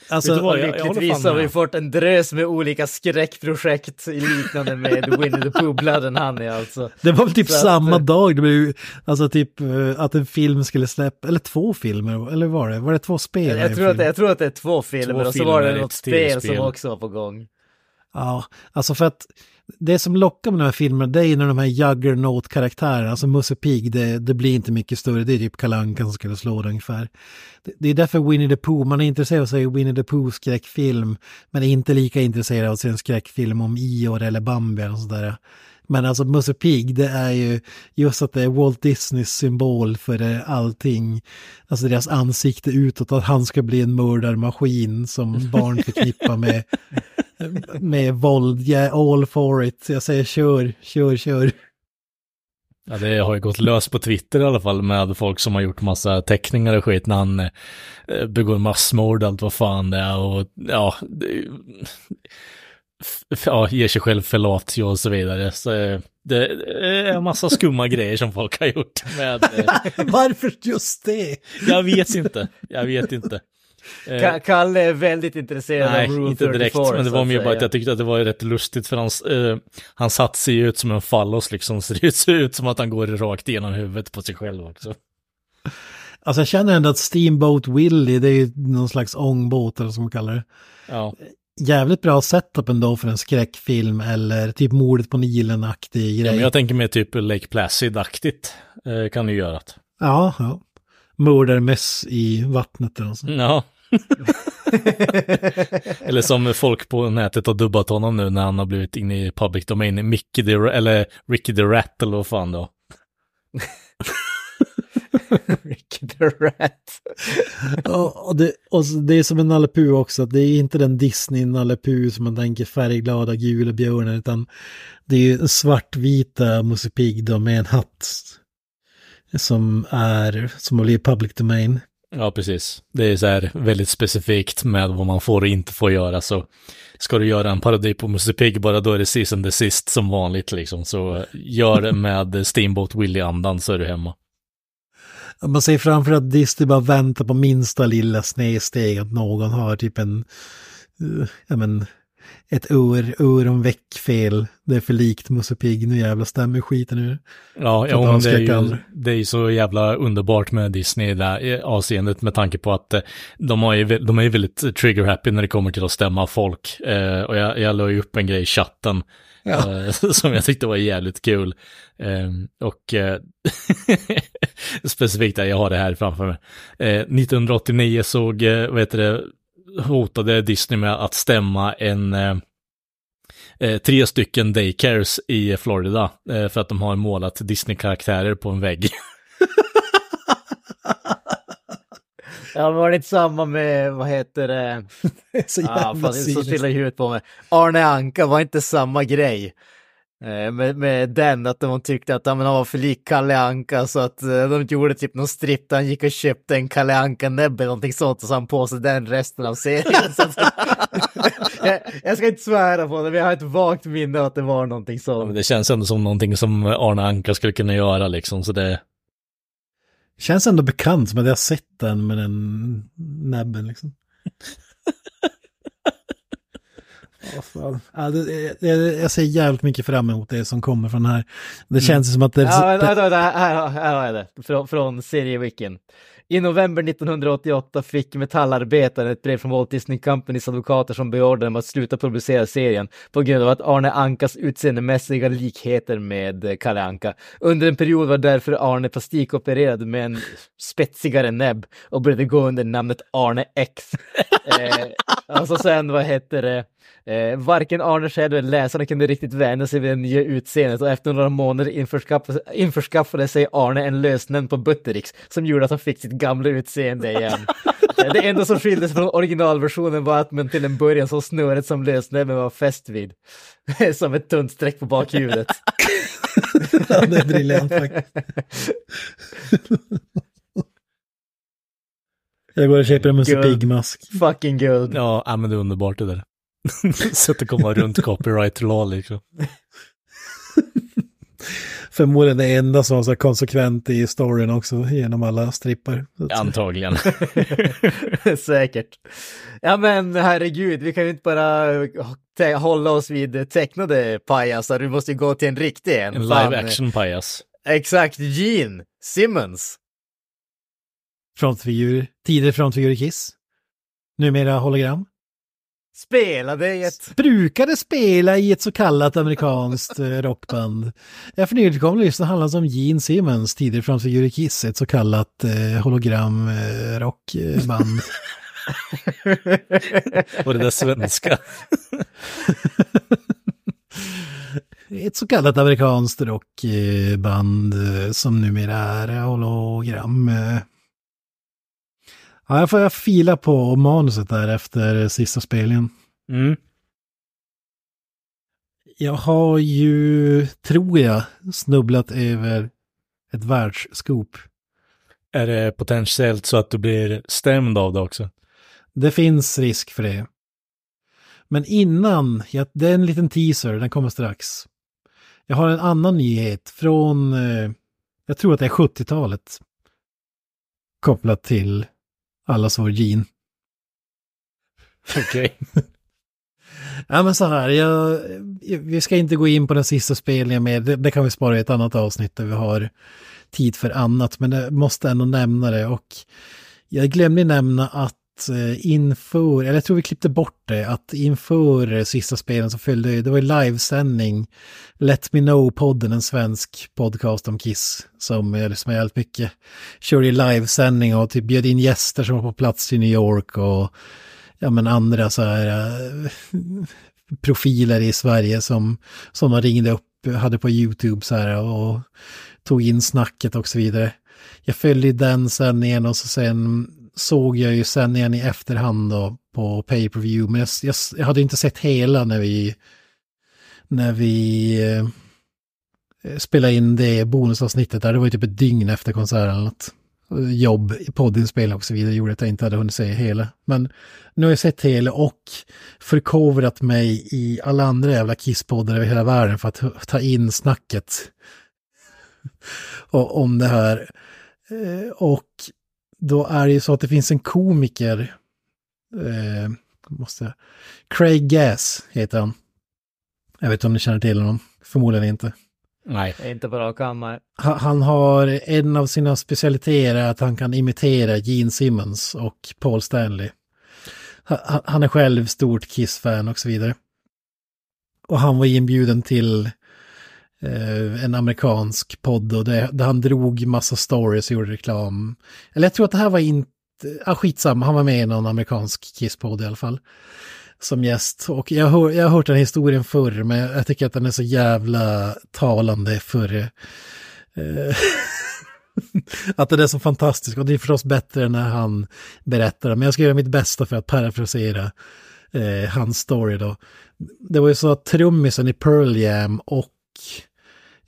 Alltså, Vet du vad, jag- jag lyckligtvis fan har vi fått en drös med olika skräckprojekt liknande med Winnie the Pooh, Blood and Honey alltså. det var väl typ Så att, samma eh, dag, det blev alltså typ eh, att en film skulle släppa, eller två filmer, eller var det? Var det två spel? i Jag tror, att, film? jag tror att det är två filmer och så var filmer, det ett något spel som också var på gång. Ja, alltså för att det som lockar med de här filmerna, det är när de här juggernaut-karaktärerna, alltså Musse Pigg, det, det blir inte mycket större, det är typ Kalle Anka som skulle slå det ungefär. Det, det är därför Winnie the Pooh, man är intresserad av att se Winnie the Pooh skräckfilm, men är inte lika intresserad av att se en skräckfilm om Ior eller Bambi eller sådär. Men alltså Musse Pigg, det är ju just att det är Walt Disneys symbol för allting. Alltså deras ansikte utåt, att han ska bli en mördarmaskin som barn förknippar med, med våld. Jag är all for it. Jag säger kör, kör, kör. Ja, det har ju gått lös på Twitter i alla fall med folk som har gjort massa teckningar och skit när han eh, begår massmord, allt vad fan det är och ja, det, ja ger sig själv fellatio och så vidare. Så eh, det är en massa skumma grejer som folk har gjort med, eh, Varför just det? jag vet inte, jag vet inte. Eh, Ka- Kalle är väldigt intresserad Nej, av Rule inte 34. direkt, men det så var mer bara att jag tyckte att det var rätt lustigt för hans, eh, han satt sig ut som en fallos liksom, så det ser ut som att han går rakt igenom huvudet på sig själv också. Alltså jag känner ändå att Steamboat Willie, det är ju någon slags ångbåt eller som man kallar det. Ja. Jävligt bra setup ändå för en skräckfilm eller typ mordet på Nilen-aktig Ja, grej. men jag tänker mer typ Lake Placid-aktigt eh, kan du göra. det. Ja, ja. Mördarmöss i vattnet eller sånt. Ja. eller som folk på nätet har dubbat honom nu när han har blivit inne i public domain, Mickey the, eller Ricky the Rat eller vad fan då. Ricky the Rat. Och, och, det, och det är som en Nalle också, att det är inte den Disney Nalle som man tänker färgglada gula björnar, utan det är svartvita Musse Pigg då med en hatt som är, som har blivit public domain. Ja, precis. Det är så här väldigt specifikt med vad man får och inte får göra. Så ska du göra en parodi på Musse Pigg, bara då är det season the sist som vanligt liksom. Så gör det med Steamboat Willie-andan så är du hemma. Man säger framför att Disney bara väntar på minsta lilla snedsteg, att någon har typ en, eh, ja men, ett ur, öronveckfel. Det är för likt Musse Pigg, nu jävla stämmer skiten ur. Ja, ja men det, är ju, det är ju så jävla underbart med Disney i det här avseendet med tanke på att eh, de, har ju, de är ju väldigt trigger-happy när det kommer till att stämma folk. Eh, och jag, jag la ju upp en grej i chatten Ja. eh, som jag tyckte var jävligt kul. Eh, och eh, specifikt jag har det här framför mig. Eh, 1989 såg, eh, vad heter det, hotade Disney med att stämma en eh, eh, tre stycken daycares i Florida eh, för att de har målat Disney-karaktärer på en vägg. Ja, var det inte samma med, vad heter det? Så Ah, jävla fan, det är så stilla i huvudet på mig. Arne Anka var inte samma grej. Eh, med, med den, att de tyckte att ja, men han var för lik Kalle Anka så att eh, de gjorde typ någon stripp där han gick och köpte en Kalle Anka-näbbe eller någonting sånt och så han på sig den resten av serien. så att, jag, jag ska inte svära på det, men jag har ett vagt minne att det var någonting Ja, sånt. men det känns ändå som någonting som Arne Anka skulle kunna göra liksom, så det... Känns ändå bekant att jag har sett den med den näbben liksom. Ja, det, det, jag ser jävligt mycket fram emot det som kommer från här. Det känns som att det... Ja, vänta, vänta, vänta, här, här har jag det, från, från seriewicken. I november 1988 fick Metallarbetaren ett brev från Walt Disney Companys advokater som beordrade dem att sluta publicera serien på grund av att Arne Ankas utseendemässiga likheter med Kalle Anka. Under en period var därför Arne plastikopererad med en spetsigare näbb och började gå under namnet Arne X. eh, och så sen, vad heter det? Eh, varken Arne själv eller läsarna kunde riktigt vänja sig vid det nya utseendet och efter några månader införskaffade, införskaffade sig Arne en lösnamn på Buttericks som gjorde att han fick sitt gamla utseende igen. Det enda som skilde sig från originalversionen var att man till en början så snöret som lösnäbben var fäst vid. som ett tunt streck på bakhuvudet. ja, det är briljant faktiskt. Jag går och köper en Musse. Pigg-mask. Fucking guld. Ja, men det är underbart det där. Sätt att komma runt copyright law liksom. Förmodligen det enda som var så konsekvent i storyn också genom alla strippar. Antagligen. Säkert. Ja men herregud, vi kan ju inte bara te- hålla oss vid tecknade pajasar, vi måste ju gå till en riktig en. En live action pajas. Exakt, Gene Simmons. Frontfigur, tidigare frontfigur i Kiss. Numera hologram. Spelade i ett... Brukade spela i ett så kallat amerikanskt eh, rockband. Jag för nyligen lyssna handlar om Gene Simmons, tidigare frontfigur i Kiss, ett så kallat eh, hologram eh, rockband. Och det där svenska. ett så kallat amerikanskt rockband eh, som numera är hologram. Ja, jag får jag fila på manuset där efter sista spelningen. Mm. Jag har ju, tror jag, snubblat över ett världsskop. Är det potentiellt så att du blir stämd av det också? Det finns risk för det. Men innan, ja, det är en liten teaser, den kommer strax. Jag har en annan nyhet från, eh, jag tror att det är 70-talet. Kopplat till allas vår Gene. Okej. Ja men så här, jag, vi ska inte gå in på den sista spelningen med, det, det kan vi spara i ett annat avsnitt där vi har tid för annat, men jag måste ändå nämna det och jag glömde nämna att Eh, inför, eller jag tror vi klippte bort det, att inför eh, sista spelen så följde, det var ju livesändning, Let Me Know-podden, en svensk podcast om Kiss, som jag lyssnar jävligt mycket, körde ju livesändning och typ bjöd in gäster som var på plats i New York och ja men andra så här eh, profiler i Sverige som, som de ringde upp, hade på YouTube så här och tog in snacket och så vidare. Jag följde den sändningen och så sen såg jag ju sändningen i efterhand då på pay-per-view men jag, jag, jag hade inte sett hela när vi när vi eh, spelade in det bonusavsnittet där, det var ju typ ett dygn efter konserten eller något. jobb, poddinspelning och så vidare gjorde att jag inte hade hunnit se hela. Men nu har jag sett hela och förkovrat mig i alla andra jävla kisspoddar över hela världen för att ta in snacket och, om det här. Eh, och då är det ju så att det finns en komiker, eh, måste, Craig Gass heter han. Jag vet inte om ni känner till honom, förmodligen inte. Nej. Inte på rak arm. Han, han har en av sina specialiteter är att han kan imitera Gene Simmons och Paul Stanley. Han, han är själv stort Kiss-fan och så vidare. Och han var inbjuden till eh, en amerikansk podd och det, där han drog massa stories och gjorde reklam. Eller jag tror att det här var inte, ja skitsamma, han var med i någon amerikansk Kiss-podd i alla fall. Som gäst. Och jag, hör, jag har hört den historien förr, men jag tycker att den är så jävla talande för eh, att den är så fantastisk. Och det är förstås bättre när han berättar Men jag ska göra mitt bästa för att parafrasera eh, hans story då. Det var ju så att trummisen i Pearl Jam och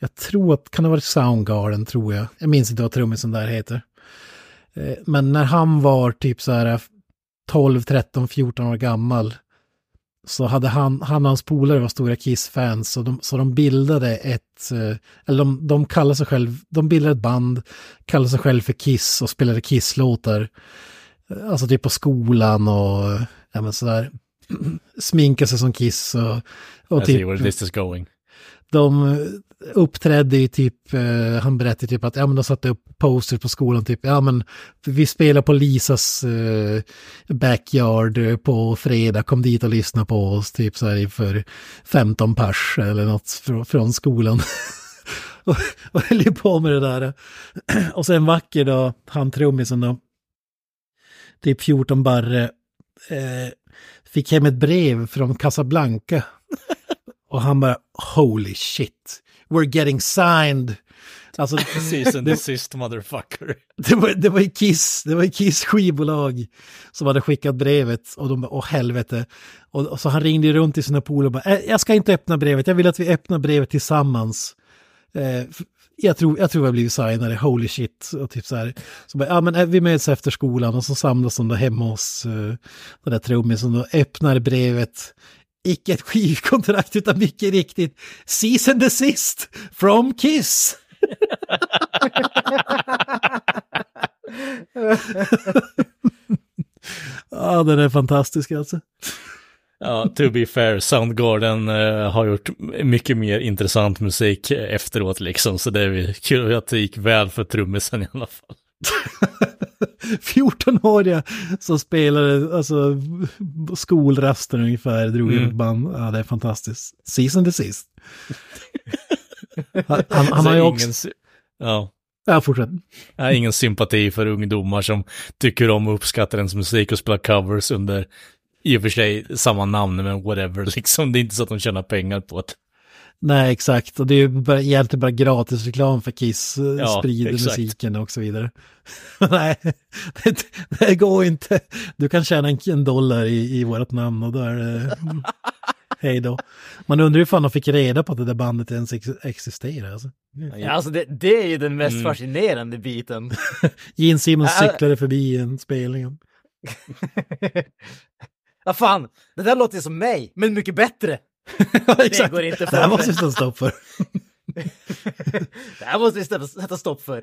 jag tror att, kan det ha varit Soundgarden tror jag. Jag minns inte vad trummisen där heter. Eh, men när han var typ så här 12, 13, 14 år gammal så hade han, han och hans polare var stora Kiss-fans så de, så de bildade ett, eh, eller de, de kallade sig själv, de bildade ett band, kallade sig själv för Kiss och spelade Kiss-låtar. Eh, alltså typ på skolan och ja men sådär, sminka sig som Kiss och, och I typ... see where this is going. De eh, uppträdde i typ, eh, han berättade typ att ja, men de satte upp poster på skolan typ, ja men vi spelar på Lisas eh, backyard eh, på fredag, kom dit och lyssna på oss typ så här för 15 pers eller något från, från skolan. och, och höll på med det där. och sen vacker då, han trummisen då, typ 14 barre, eh, fick hem ett brev från Casablanca. och han bara, holy shit we're getting signed. Alltså, Season the sist motherfucker. Det var, det var ju Kiss, det var Kiss skivbolag som hade skickat brevet och de bara, åh helvete. Och, och så han ringde runt till sina polare och bara, äh, jag ska inte öppna brevet, jag vill att vi öppnar brevet tillsammans. Eh, jag tror, jag tror jag blivit signade, holy shit. Och typ så här. Så bara, ja men äh, vi möts efter skolan och så samlas de då hemma hos uh, den där trummisen och öppnar brevet icke ett skivkontrakt utan mycket riktigt Season desist from Kiss. ja, den är fantastisk alltså. Ja, to be fair, Soundgarden eh, har gjort mycket mer intressant musik efteråt liksom, så det är kul att det gick väl för trummisen i alla fall. 14-åriga som spelade alltså, skolrasten ungefär, drog mm. band. Ja, det är fantastiskt. Season till sist. han, han, han har ju också... Ja. Ja, fortsätt. Jag har ingen sympati för ungdomar som tycker om och uppskattar ens musik och spelar covers under i och för sig samma namn, men whatever, liksom. Det är inte så att de tjänar pengar på det. Nej, exakt. Och det är ju egentligen bara gratis reklam för Kiss, eh, ja, sprider exakt. musiken och så vidare. Nej, det, det, går inte. Du kan tjäna en, en dollar i, i vårt namn och då är det... Hej då. Man undrar hur fan de fick reda på att det där bandet ens ex existerar. Alltså. Ja, alltså det, det är ju den mest mm. fascinerande biten. Gene Simmons cyklade förbi en spelning. Ja, fan, det där låter som mig, men mycket bättre. Det går inte för. Det här måste vi sätta stopp för. det här måste vi sätta stopp för.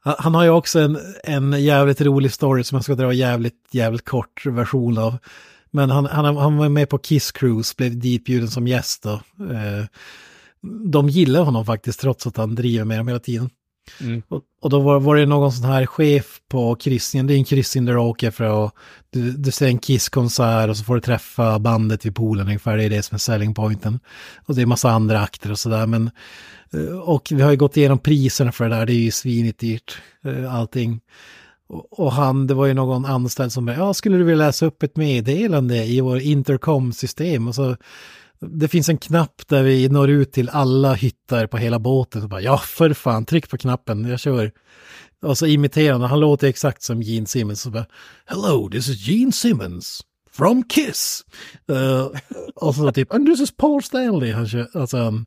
Han har ju också en, en jävligt rolig story som jag ska dra jävligt, jävligt kort version av. Men han, han, han var med på Kiss Cruise, blev ditbjuden som gäst då. Eh, de gillar honom faktiskt trots att han driver med dem hela tiden. Mm. Och, och, då var, var, det någon sån här chef på kryssningen, det är en kryssning där du åker för att du, du ser en Kiss-konsert och så får du träffa bandet vid poolen ungefär, det är det som är selling pointen. Och det är massa andra akter och sådär, men eh, och vi har ju gått igenom priserna för det där, det är ju svinigt dyrt, eh, allting. Och, och han, det var ju någon anställd som bara, ja, skulle du vilja läsa upp ett meddelande i vår intercom-system? Och så det finns en knapp där vi når ut till alla hytter på hela båten. Och bara, ja, för fan, tryck på knappen, jag kör. Och så imiterar han, han låter exakt som Gene Simmons. Så bara, Hello, this is Gene Simmons from Kiss. Uh, och så typ, and this is Paul Stanley. Han kör, alltså, han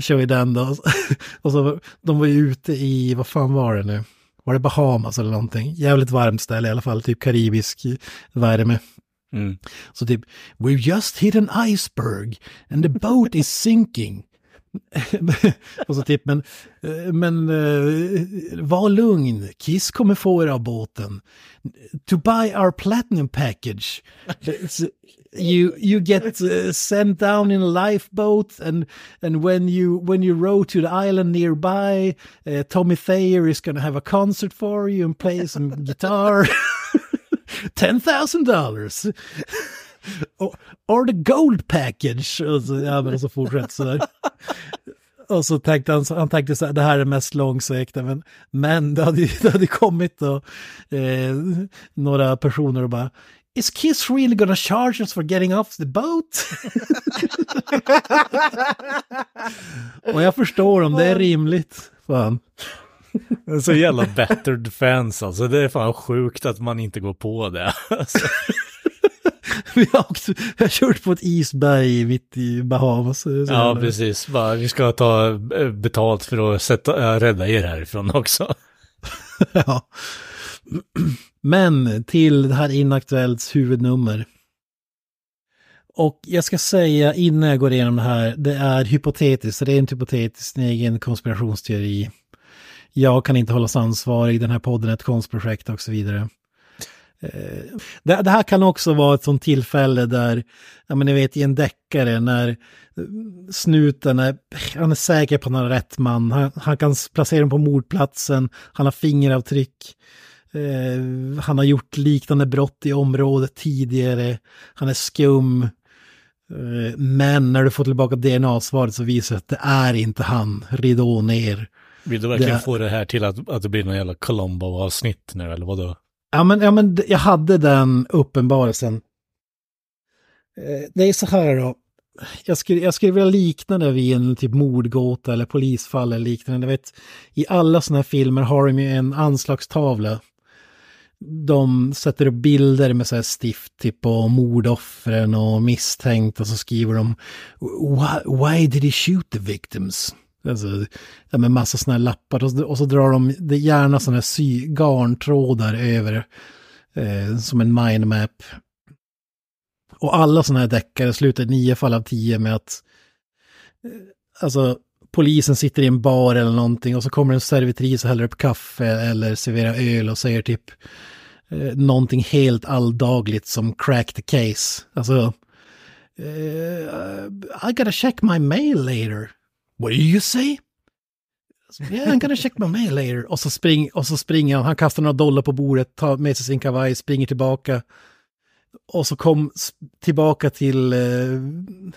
kör vi den då. och så, de var ju ute i, vad fan var det nu? var det Bahamas eller någonting? Jävligt varmt ställe i alla fall, typ karibisk värme. Mm. Så typ, we've just hit an iceberg and the boat is sinking. och så typ, men, eh, men uh, var lugn, Kiss kommer få er av båten. To buy our platinum package. you you get uh, sent down in a lifeboat and and when you when you row to the island nearby uh, Tommy Thayer is to have a concert for you and play some guitar $10,000 or, or the gold package och så, ja, men och så fortsätter så där. Och så tänkte han, han tänkte så här, det här är mest långsökta, men, men det hade, det hade kommit då eh, några personer och bara Is Kiss really gonna charge us for getting off the boat? och jag förstår om det är rimligt. Fan. Så jävla battered fans alltså. Det är fan sjukt att man inte går på det. Alltså. vi, har också, har kört på ett isberg mitt i Bahamas. Ja, precis. Bara, vi ska ta eh, betalt för att sätta, äh, rädda er härifrån också. ja. Men till det här Inaktuellts huvudnummer. Och jag ska säga innan jag går igenom det här, det är hypotetiskt, rent hypotetiskt, en egen konspirationsteori. Jag kan inte hållas ansvarig, den här podden är ett konstprojekt och så vidare. Eh, det, det här kan också vara ett sånt tillfälle där, ja men ni vet i en deckare när eh, snuten är, han är säker på att han har rätt man, han, han kan placera dem på mordplatsen, han har fingeravtryck, eh, han har gjort liknande brott i området tidigare, han är skum. Eh, men när du får tillbaka DNA-svaret så visar det att det är inte han, ridå ner. Vill du verkligen Det- få det här till att, att det blir någon jävla Colombo-avsnitt nu eller vadå? Ja men, ja, men jag hade den uppenbarelsen. Eh, Det är så här då. Jag skulle, jag skulle vilja likna det vid en typ mordgåta eller polisfall eller liknande. Jag vet, I alla sådana här filmer har de ju en anslagstavla. De sätter upp bilder med så här stift typ på mordoffren och misstänkt och så skriver de why, why did he shoot the victims? Alltså, med massa sådana här lappar och så, och så drar de det gärna sådana här sy, garntrådar över eh, som en mindmap. Och alla sådana här deckare slutar i nio fall av tio med att eh, alltså polisen sitter i en bar eller någonting och så kommer en servitris och häller upp kaffe eller serverar öl och säger typ eh, någonting helt alldagligt som crack the case. Alltså, eh, I gotta check my mail later. What do you say? Alltså, yeah, I'm gonna check my mail later. Och så, spring, och så springer han, han kastar några dollar på bordet, tar med sig sin kavaj, springer tillbaka. Och så kom tillbaka till eh,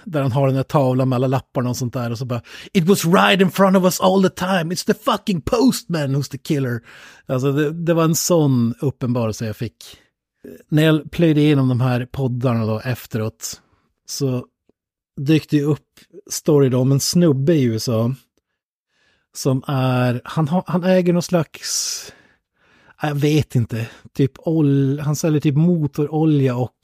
där han har den där tavlan med alla lapparna och sånt där. Och så bara, it was right in front of us all the time, it's the fucking postman who's the killer. Alltså det, det var en sån uppenbarelse jag fick. När jag plöjde igenom de här poddarna då efteråt så dykte det upp story då om en snubbe i USA som är, han, har, han äger någon slags, jag vet inte, typ ol, han säljer typ motorolja och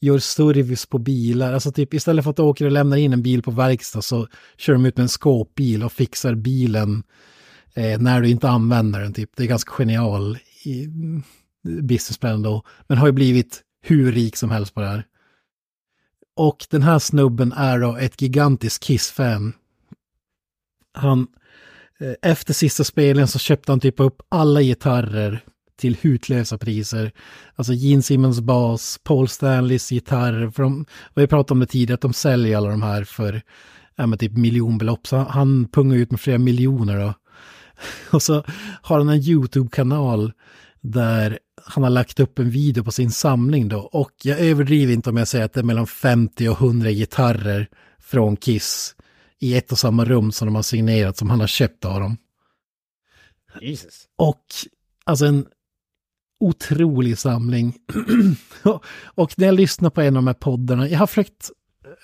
gör service på bilar. Alltså typ istället för att åka och lämna in en bil på verkstad så kör de ut med en skåpbil och fixar bilen eh, när du inte använder den. Typ. Det är ganska genial i businessplan då, men har ju blivit hur rik som helst på det här. Och den här snubben är då ett gigantiskt Kiss-fan. Han, eh, efter sista spelen så köpte han typ upp alla gitarrer till hutlösa priser. Alltså Gene Simmons bas, Paul Stanleys gitarrer, för de, vi pratade om det tidigare, att de säljer alla de här för ja, men typ miljonbelopp. Så han pungar ut med flera miljoner då. Och så har han en YouTube-kanal där han har lagt upp en video på sin samling då. Och jag överdriver inte om jag säger att det är mellan 50 och 100 gitarrer från Kiss i ett och samma rum som de har signerat som han har köpt av dem. Jesus. Och alltså en otrolig samling. och när jag lyssnar på en av de här poddarna, jag har försökt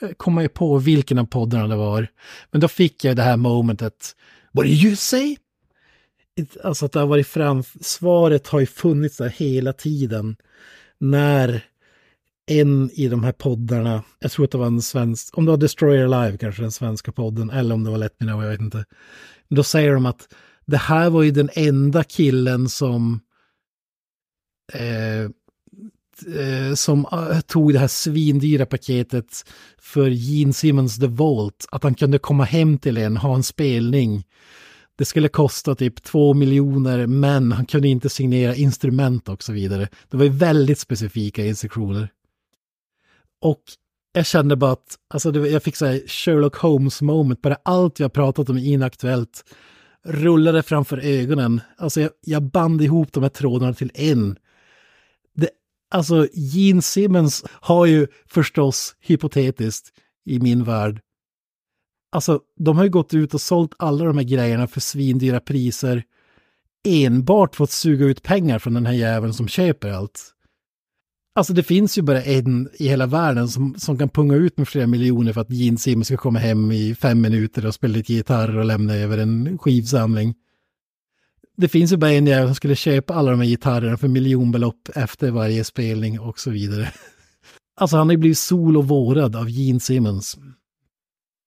eh, komma på vilken av poddarna det var, men då fick jag det här momentet, what did you say? Alltså att det har varit fram, svaret har ju funnits där hela tiden när en i de här poddarna, jag tror att det var en svensk, om det var Destroyer Live kanske, den svenska podden, eller om det var Let Me Know, jag vet inte. Då säger de att det här var ju den enda killen som eh, eh som eh, tog det här svindyra paketet för Gene Simmons The Vault. Att han kunde komma hem till en, ha en spelning. Det skulle kosta typ två miljoner, men han kunde inte signera instrument och så vidare. Det var ju väldigt specifika instruktioner. Och jag kände bara att, alltså det, jag fick så här Sherlock Holmes moment, bara allt jag pratat om Inaktuellt rullade framför ögonen. Alltså jag, jag band ihop de här trådarna till en. Det, alltså Gene Simmons har ju förstås hypotetiskt i min värld. Alltså de har ju gått ut och sålt alla de här grejerna för svindyra priser enbart för att suga ut pengar från den här jäveln som köper allt. Alltså det finns ju bara en i hela världen som, som kan punga ut med flera miljoner för att Gene Simmons ska komma hem i fem minuter och spela lite gitarr och lämna över en skivsamling. Det finns ju bara en jävel som skulle köpa alla de här gitarrerna för miljonbelopp efter varje spelning och så vidare. Alltså han har ju blivit sol och vårad av Gene Simmons.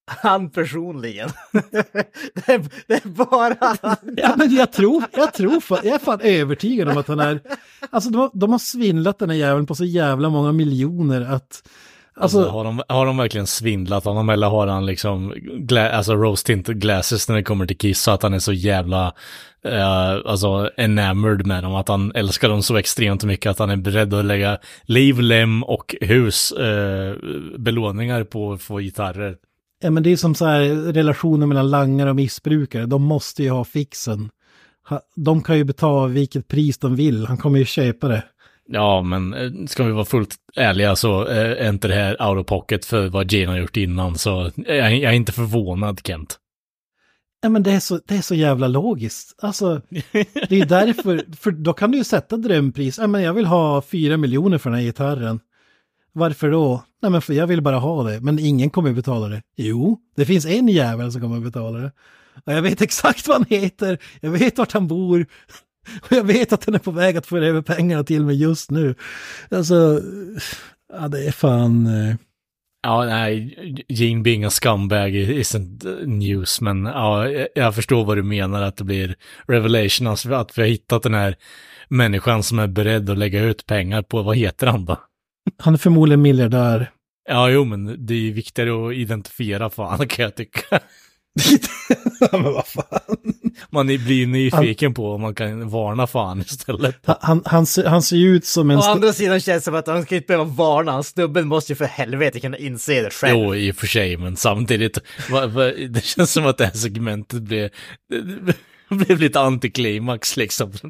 Han personligen. det, är, det är bara han. Ja, men jag tror, jag tror, fan, jag är fan övertygad om att han är, alltså de har, de har svindlat den här jäveln på så jävla många miljoner att, Alltså, alltså, har, de, har de verkligen svindlat honom eller har han liksom gla, alltså rose tinted glasses när det kommer till Kiss så att han är så jävla uh, alltså enamored med dem, att han älskar dem så extremt mycket att han är beredd att lägga liv, lem och hus uh, belåningar på, på gitarrer. Ja, men det är som så här relationer mellan langare och missbrukare, de måste ju ha fixen. De kan ju betala vilket pris de vill, han kommer ju köpa det. Ja, men eh, ska vi vara fullt ärliga så eh, är inte det här out of pocket för vad Jane har gjort innan, så jag, jag är inte förvånad, Kent. Ja, men det är, så, det är så jävla logiskt. Alltså, det är därför, för då kan du ju sätta drömpris. Ja, men jag vill ha fyra miljoner för den här gitarren. Varför då? Nej, men för jag vill bara ha det, men ingen kommer betala det. Jo, det finns en jävel som kommer betala det. Och jag vet exakt vad han heter, jag vet vart han bor. Och jag vet att han är på väg att få över pengarna till mig just nu. Alltså, ja det är fan... Eh. Ja, nej, Gene being a scumbag isn't news, men ja, jag- jag förstår vad du menar, att det blir revelation, alltså att vi har hittat den här människan som är beredd att lägga ut pengar på, vad heter han då? Han är förmodligen miljardär. Ja, jo, men det är ju viktigare att identifiera fan, kan jag tycka. men vad fan. Man blir nyfiken på om man kan varna fan istället. Han, han, han, ser, han ser ju ut som en... Å andra sidan känns det som att han ska inte behöva varna, han snubben måste ju för helvete kunna inse det själv. Jo, i och för sig, men samtidigt, va, va, det känns som att det här segmentet blev, det, det blev lite antiklimax liksom.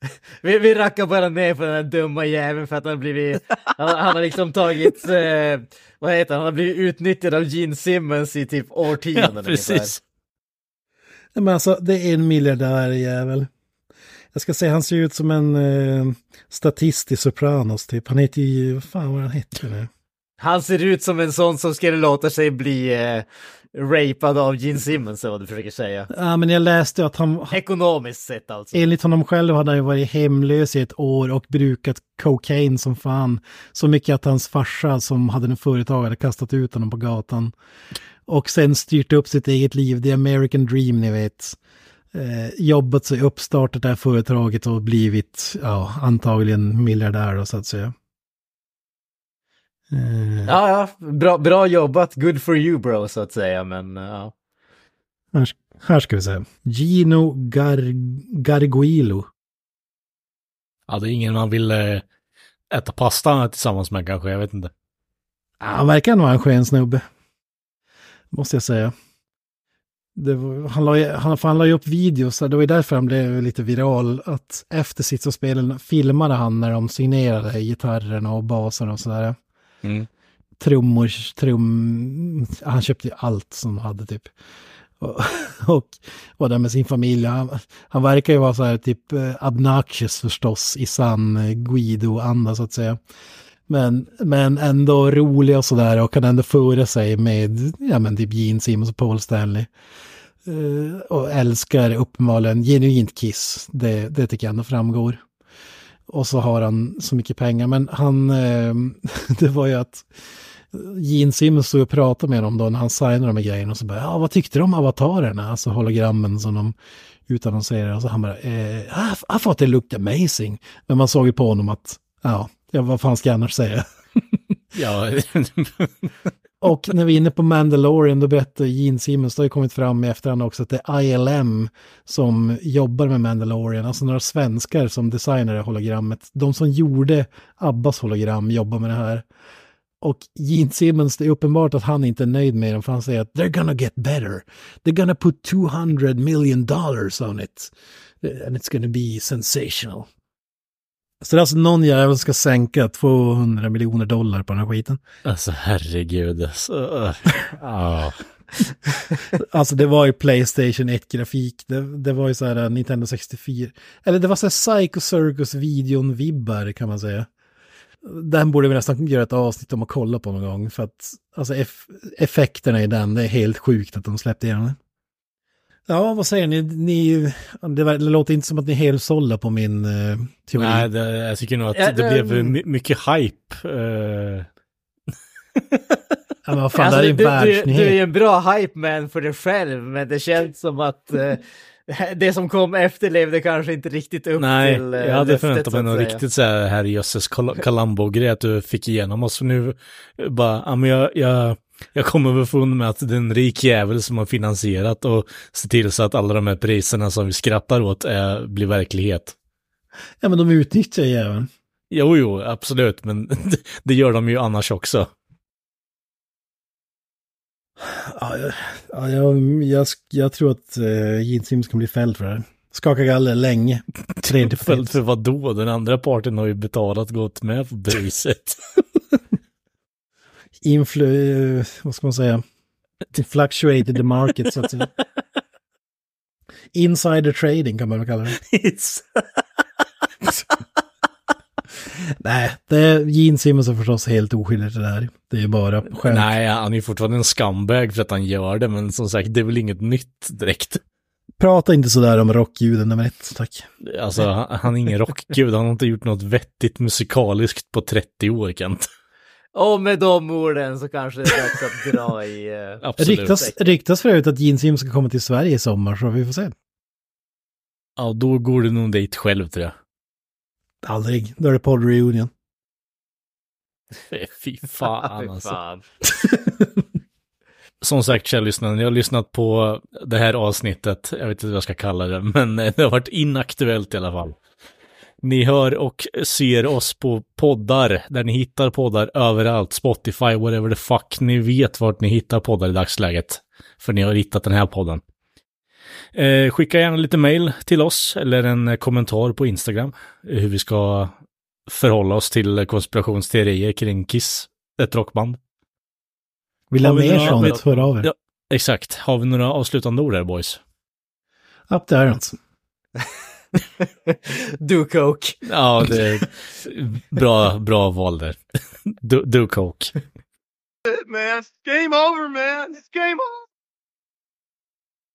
Vi, vi rackar bara ner på den här dumma jäveln för att han har blivit, han, han har liksom tagit, eh, vad heter han, han har blivit utnyttjad av Gene Simmons i typ årtionden ja, ungefär. precis. Nej, Men alltså, det är en miljardär jävel. Jag ska säga, han ser ut som en eh, statist i Sopranos typ. Han heter ju, vad fan vad han heter nu? Han ser ut som en sån som skulle låta sig bli eh, rapad av Gene Simmons, är vad du försöker säga. Ja, men jag läste att han, Ekonomiskt sett alltså. enligt honom själv hade han ju varit hemlös i ett år och brukat cocaine som fan. Så mycket att hans farsa som hade en företag hade kastat ut honom på gatan. Och sen styrt upp sitt eget liv, the American dream ni vet. Eh, jobbat sig upp, startat det här företaget och blivit, ja, antagligen miljardär då så att säga. Eh, Ja, ja, bra, bra jobbat, good for you bro, så att säga, men ja. Här, här ska vi se. Gino Gar, Garguilo. Ja, det är ingen man vill eh, äta pasta tillsammans med kanske, jag vet inte. Han verkar nog vara en skön snubbe. Måste jag säga. Det var, han, la, ju- han, han la ju upp videos, det var ju därför han blev lite viral. Att efter sitt så spelen filmade han när de signerade gitarrerna och basen och sådär. Mm. Trummor, trum... Han köpte ju allt som hade typ. Och, och var där med sin familj. Han, han verkar ju vara så här typ eh, obnoxious förstås i sann eh, Guido-anda så att säga. Men, men ändå rolig och sådär och kan ändå föra sig med, ja men typ Gene Simmons och Paul Stanley. Uh, och älskar uppenbarligen genuint Kiss, det, det tycker jag ändå framgår. Och så har han så mycket pengar, men han, eh, det var ju att Gene Simmons stod och pratade med dem då när han signade de här grejerna och så bara, ja vad tyckte du om avatarerna, alltså hologrammen som de utannonserade. Och så han bara, eh, I, I thought they looked amazing. Men man såg ju på honom att, ja, ja vad fan ska jag annars säga? Ja, Och när vi är inne på Mandalorian, då berättar Gene Simmons, det har ju kommit fram i efterhand också, att det är ILM som jobbar med Mandalorian, alltså några svenskar som designade hologrammet. De som gjorde Abbas hologram jobbar med det här. Och Gene Simmons, det är uppenbart att han inte är nöjd med dem, för han säger att they're gonna get better. They're gonna put 200 million dollars on it. And it's gonna be sensational. Så det är alltså någon jävel ska sänka 200 miljoner dollar på den här skiten. alltså herregud. Så, uh, ja. Alltså det var ju Playstation 1-grafik, det, det var ju så här uh, Nintendo 64, eller det var så här Psycho Circus-videon-vibbar kan man säga. Den borde vi nästan göra ett avsnitt om att kolla på någon gång, för att alltså eff effekterna i den, det är helt sjukt att de släppte igenom det. Ja, vad säger ni? ni det, var, det låter inte som att ni är helt sålda på min uh, teori. Nej, det, jag tycker nog att Ja, det det- blev my- mycket hype. eh, Ja, men vad fan, Alltså, det här är du, en du, du är världsnyhet. ju en bra hype man för dig själv, men det känns som att eh, det som kom efter levde kanske inte riktigt upp Nej, till eh, jag hade löftet, förväntat så mig något riktigt så här herrejösses Columbo-grej att du fick igenom oss. Nu bara, ja men jag, jag, jag kommer underfund med att det är en rik jävel som har finansierat och ser till så att alla de här priserna som vi skrattar åt är, blir verklighet. Ja, men de utnyttjar jäveln. Jo, jo, absolut, men det gör de ju annars också. Ja, jag, ja, jag, jag, jag tror att uh, Gene Simmons kan bli fälld för det här. Skaka galler länge. Tredje fälld. för vad då? Den andra parten har ju betalat gått med på priset. Influ... eh, vad ska man säga? Fluctuated the market, så att säga. Insider trading kan man väl kalla det. Nej, det är, Gene Simmons är förstås helt oskyldig till det här. Det är bara skämt. Nej, han är fortfarande en scumbag för att han gör det, men som sagt, det är väl inget nytt direkt. Prata inte sådär om rockljuden nummer ett, tack. Alltså, han, han är ingen rockgud, han har inte gjort något vettigt musikaliskt på 30 år, Kent. Och med de orden så kanske det är dags att dra i... eh, Absolut. Ryktas, ryktas för övrigt att Gene Simmons ska komma till Sverige i sommar, så vi får se. Ja, då går du nog dit själv, tror jag. Aldrig. Då är det podd reunion. Fy fan, alltså. Som sagt, kära lyssnare, jag har lyssnat på det här avsnittet, jag vet inte vad jag ska kalla det, men det har varit inaktuellt i alla fall. Ni hör och ser oss på poddar, där ni hittar poddar överallt, Spotify, whatever the fuck, ni vet vart ni hittar poddar i dagsläget. För ni har hittat den här podden. Eh, skicka gärna lite mail till oss, eller en kommentar på Instagram, hur vi ska förhålla oss till konspirationsteorier kring Kiss, ett rockband. Vill ha mer sånt, hör av er. Ja. Exakt. Har vi några avslutande ord här, boys? Up to irons. Do coke. Ja, det är bra, bra val där. Du, du coke. Man, it's game over, man. It's game over.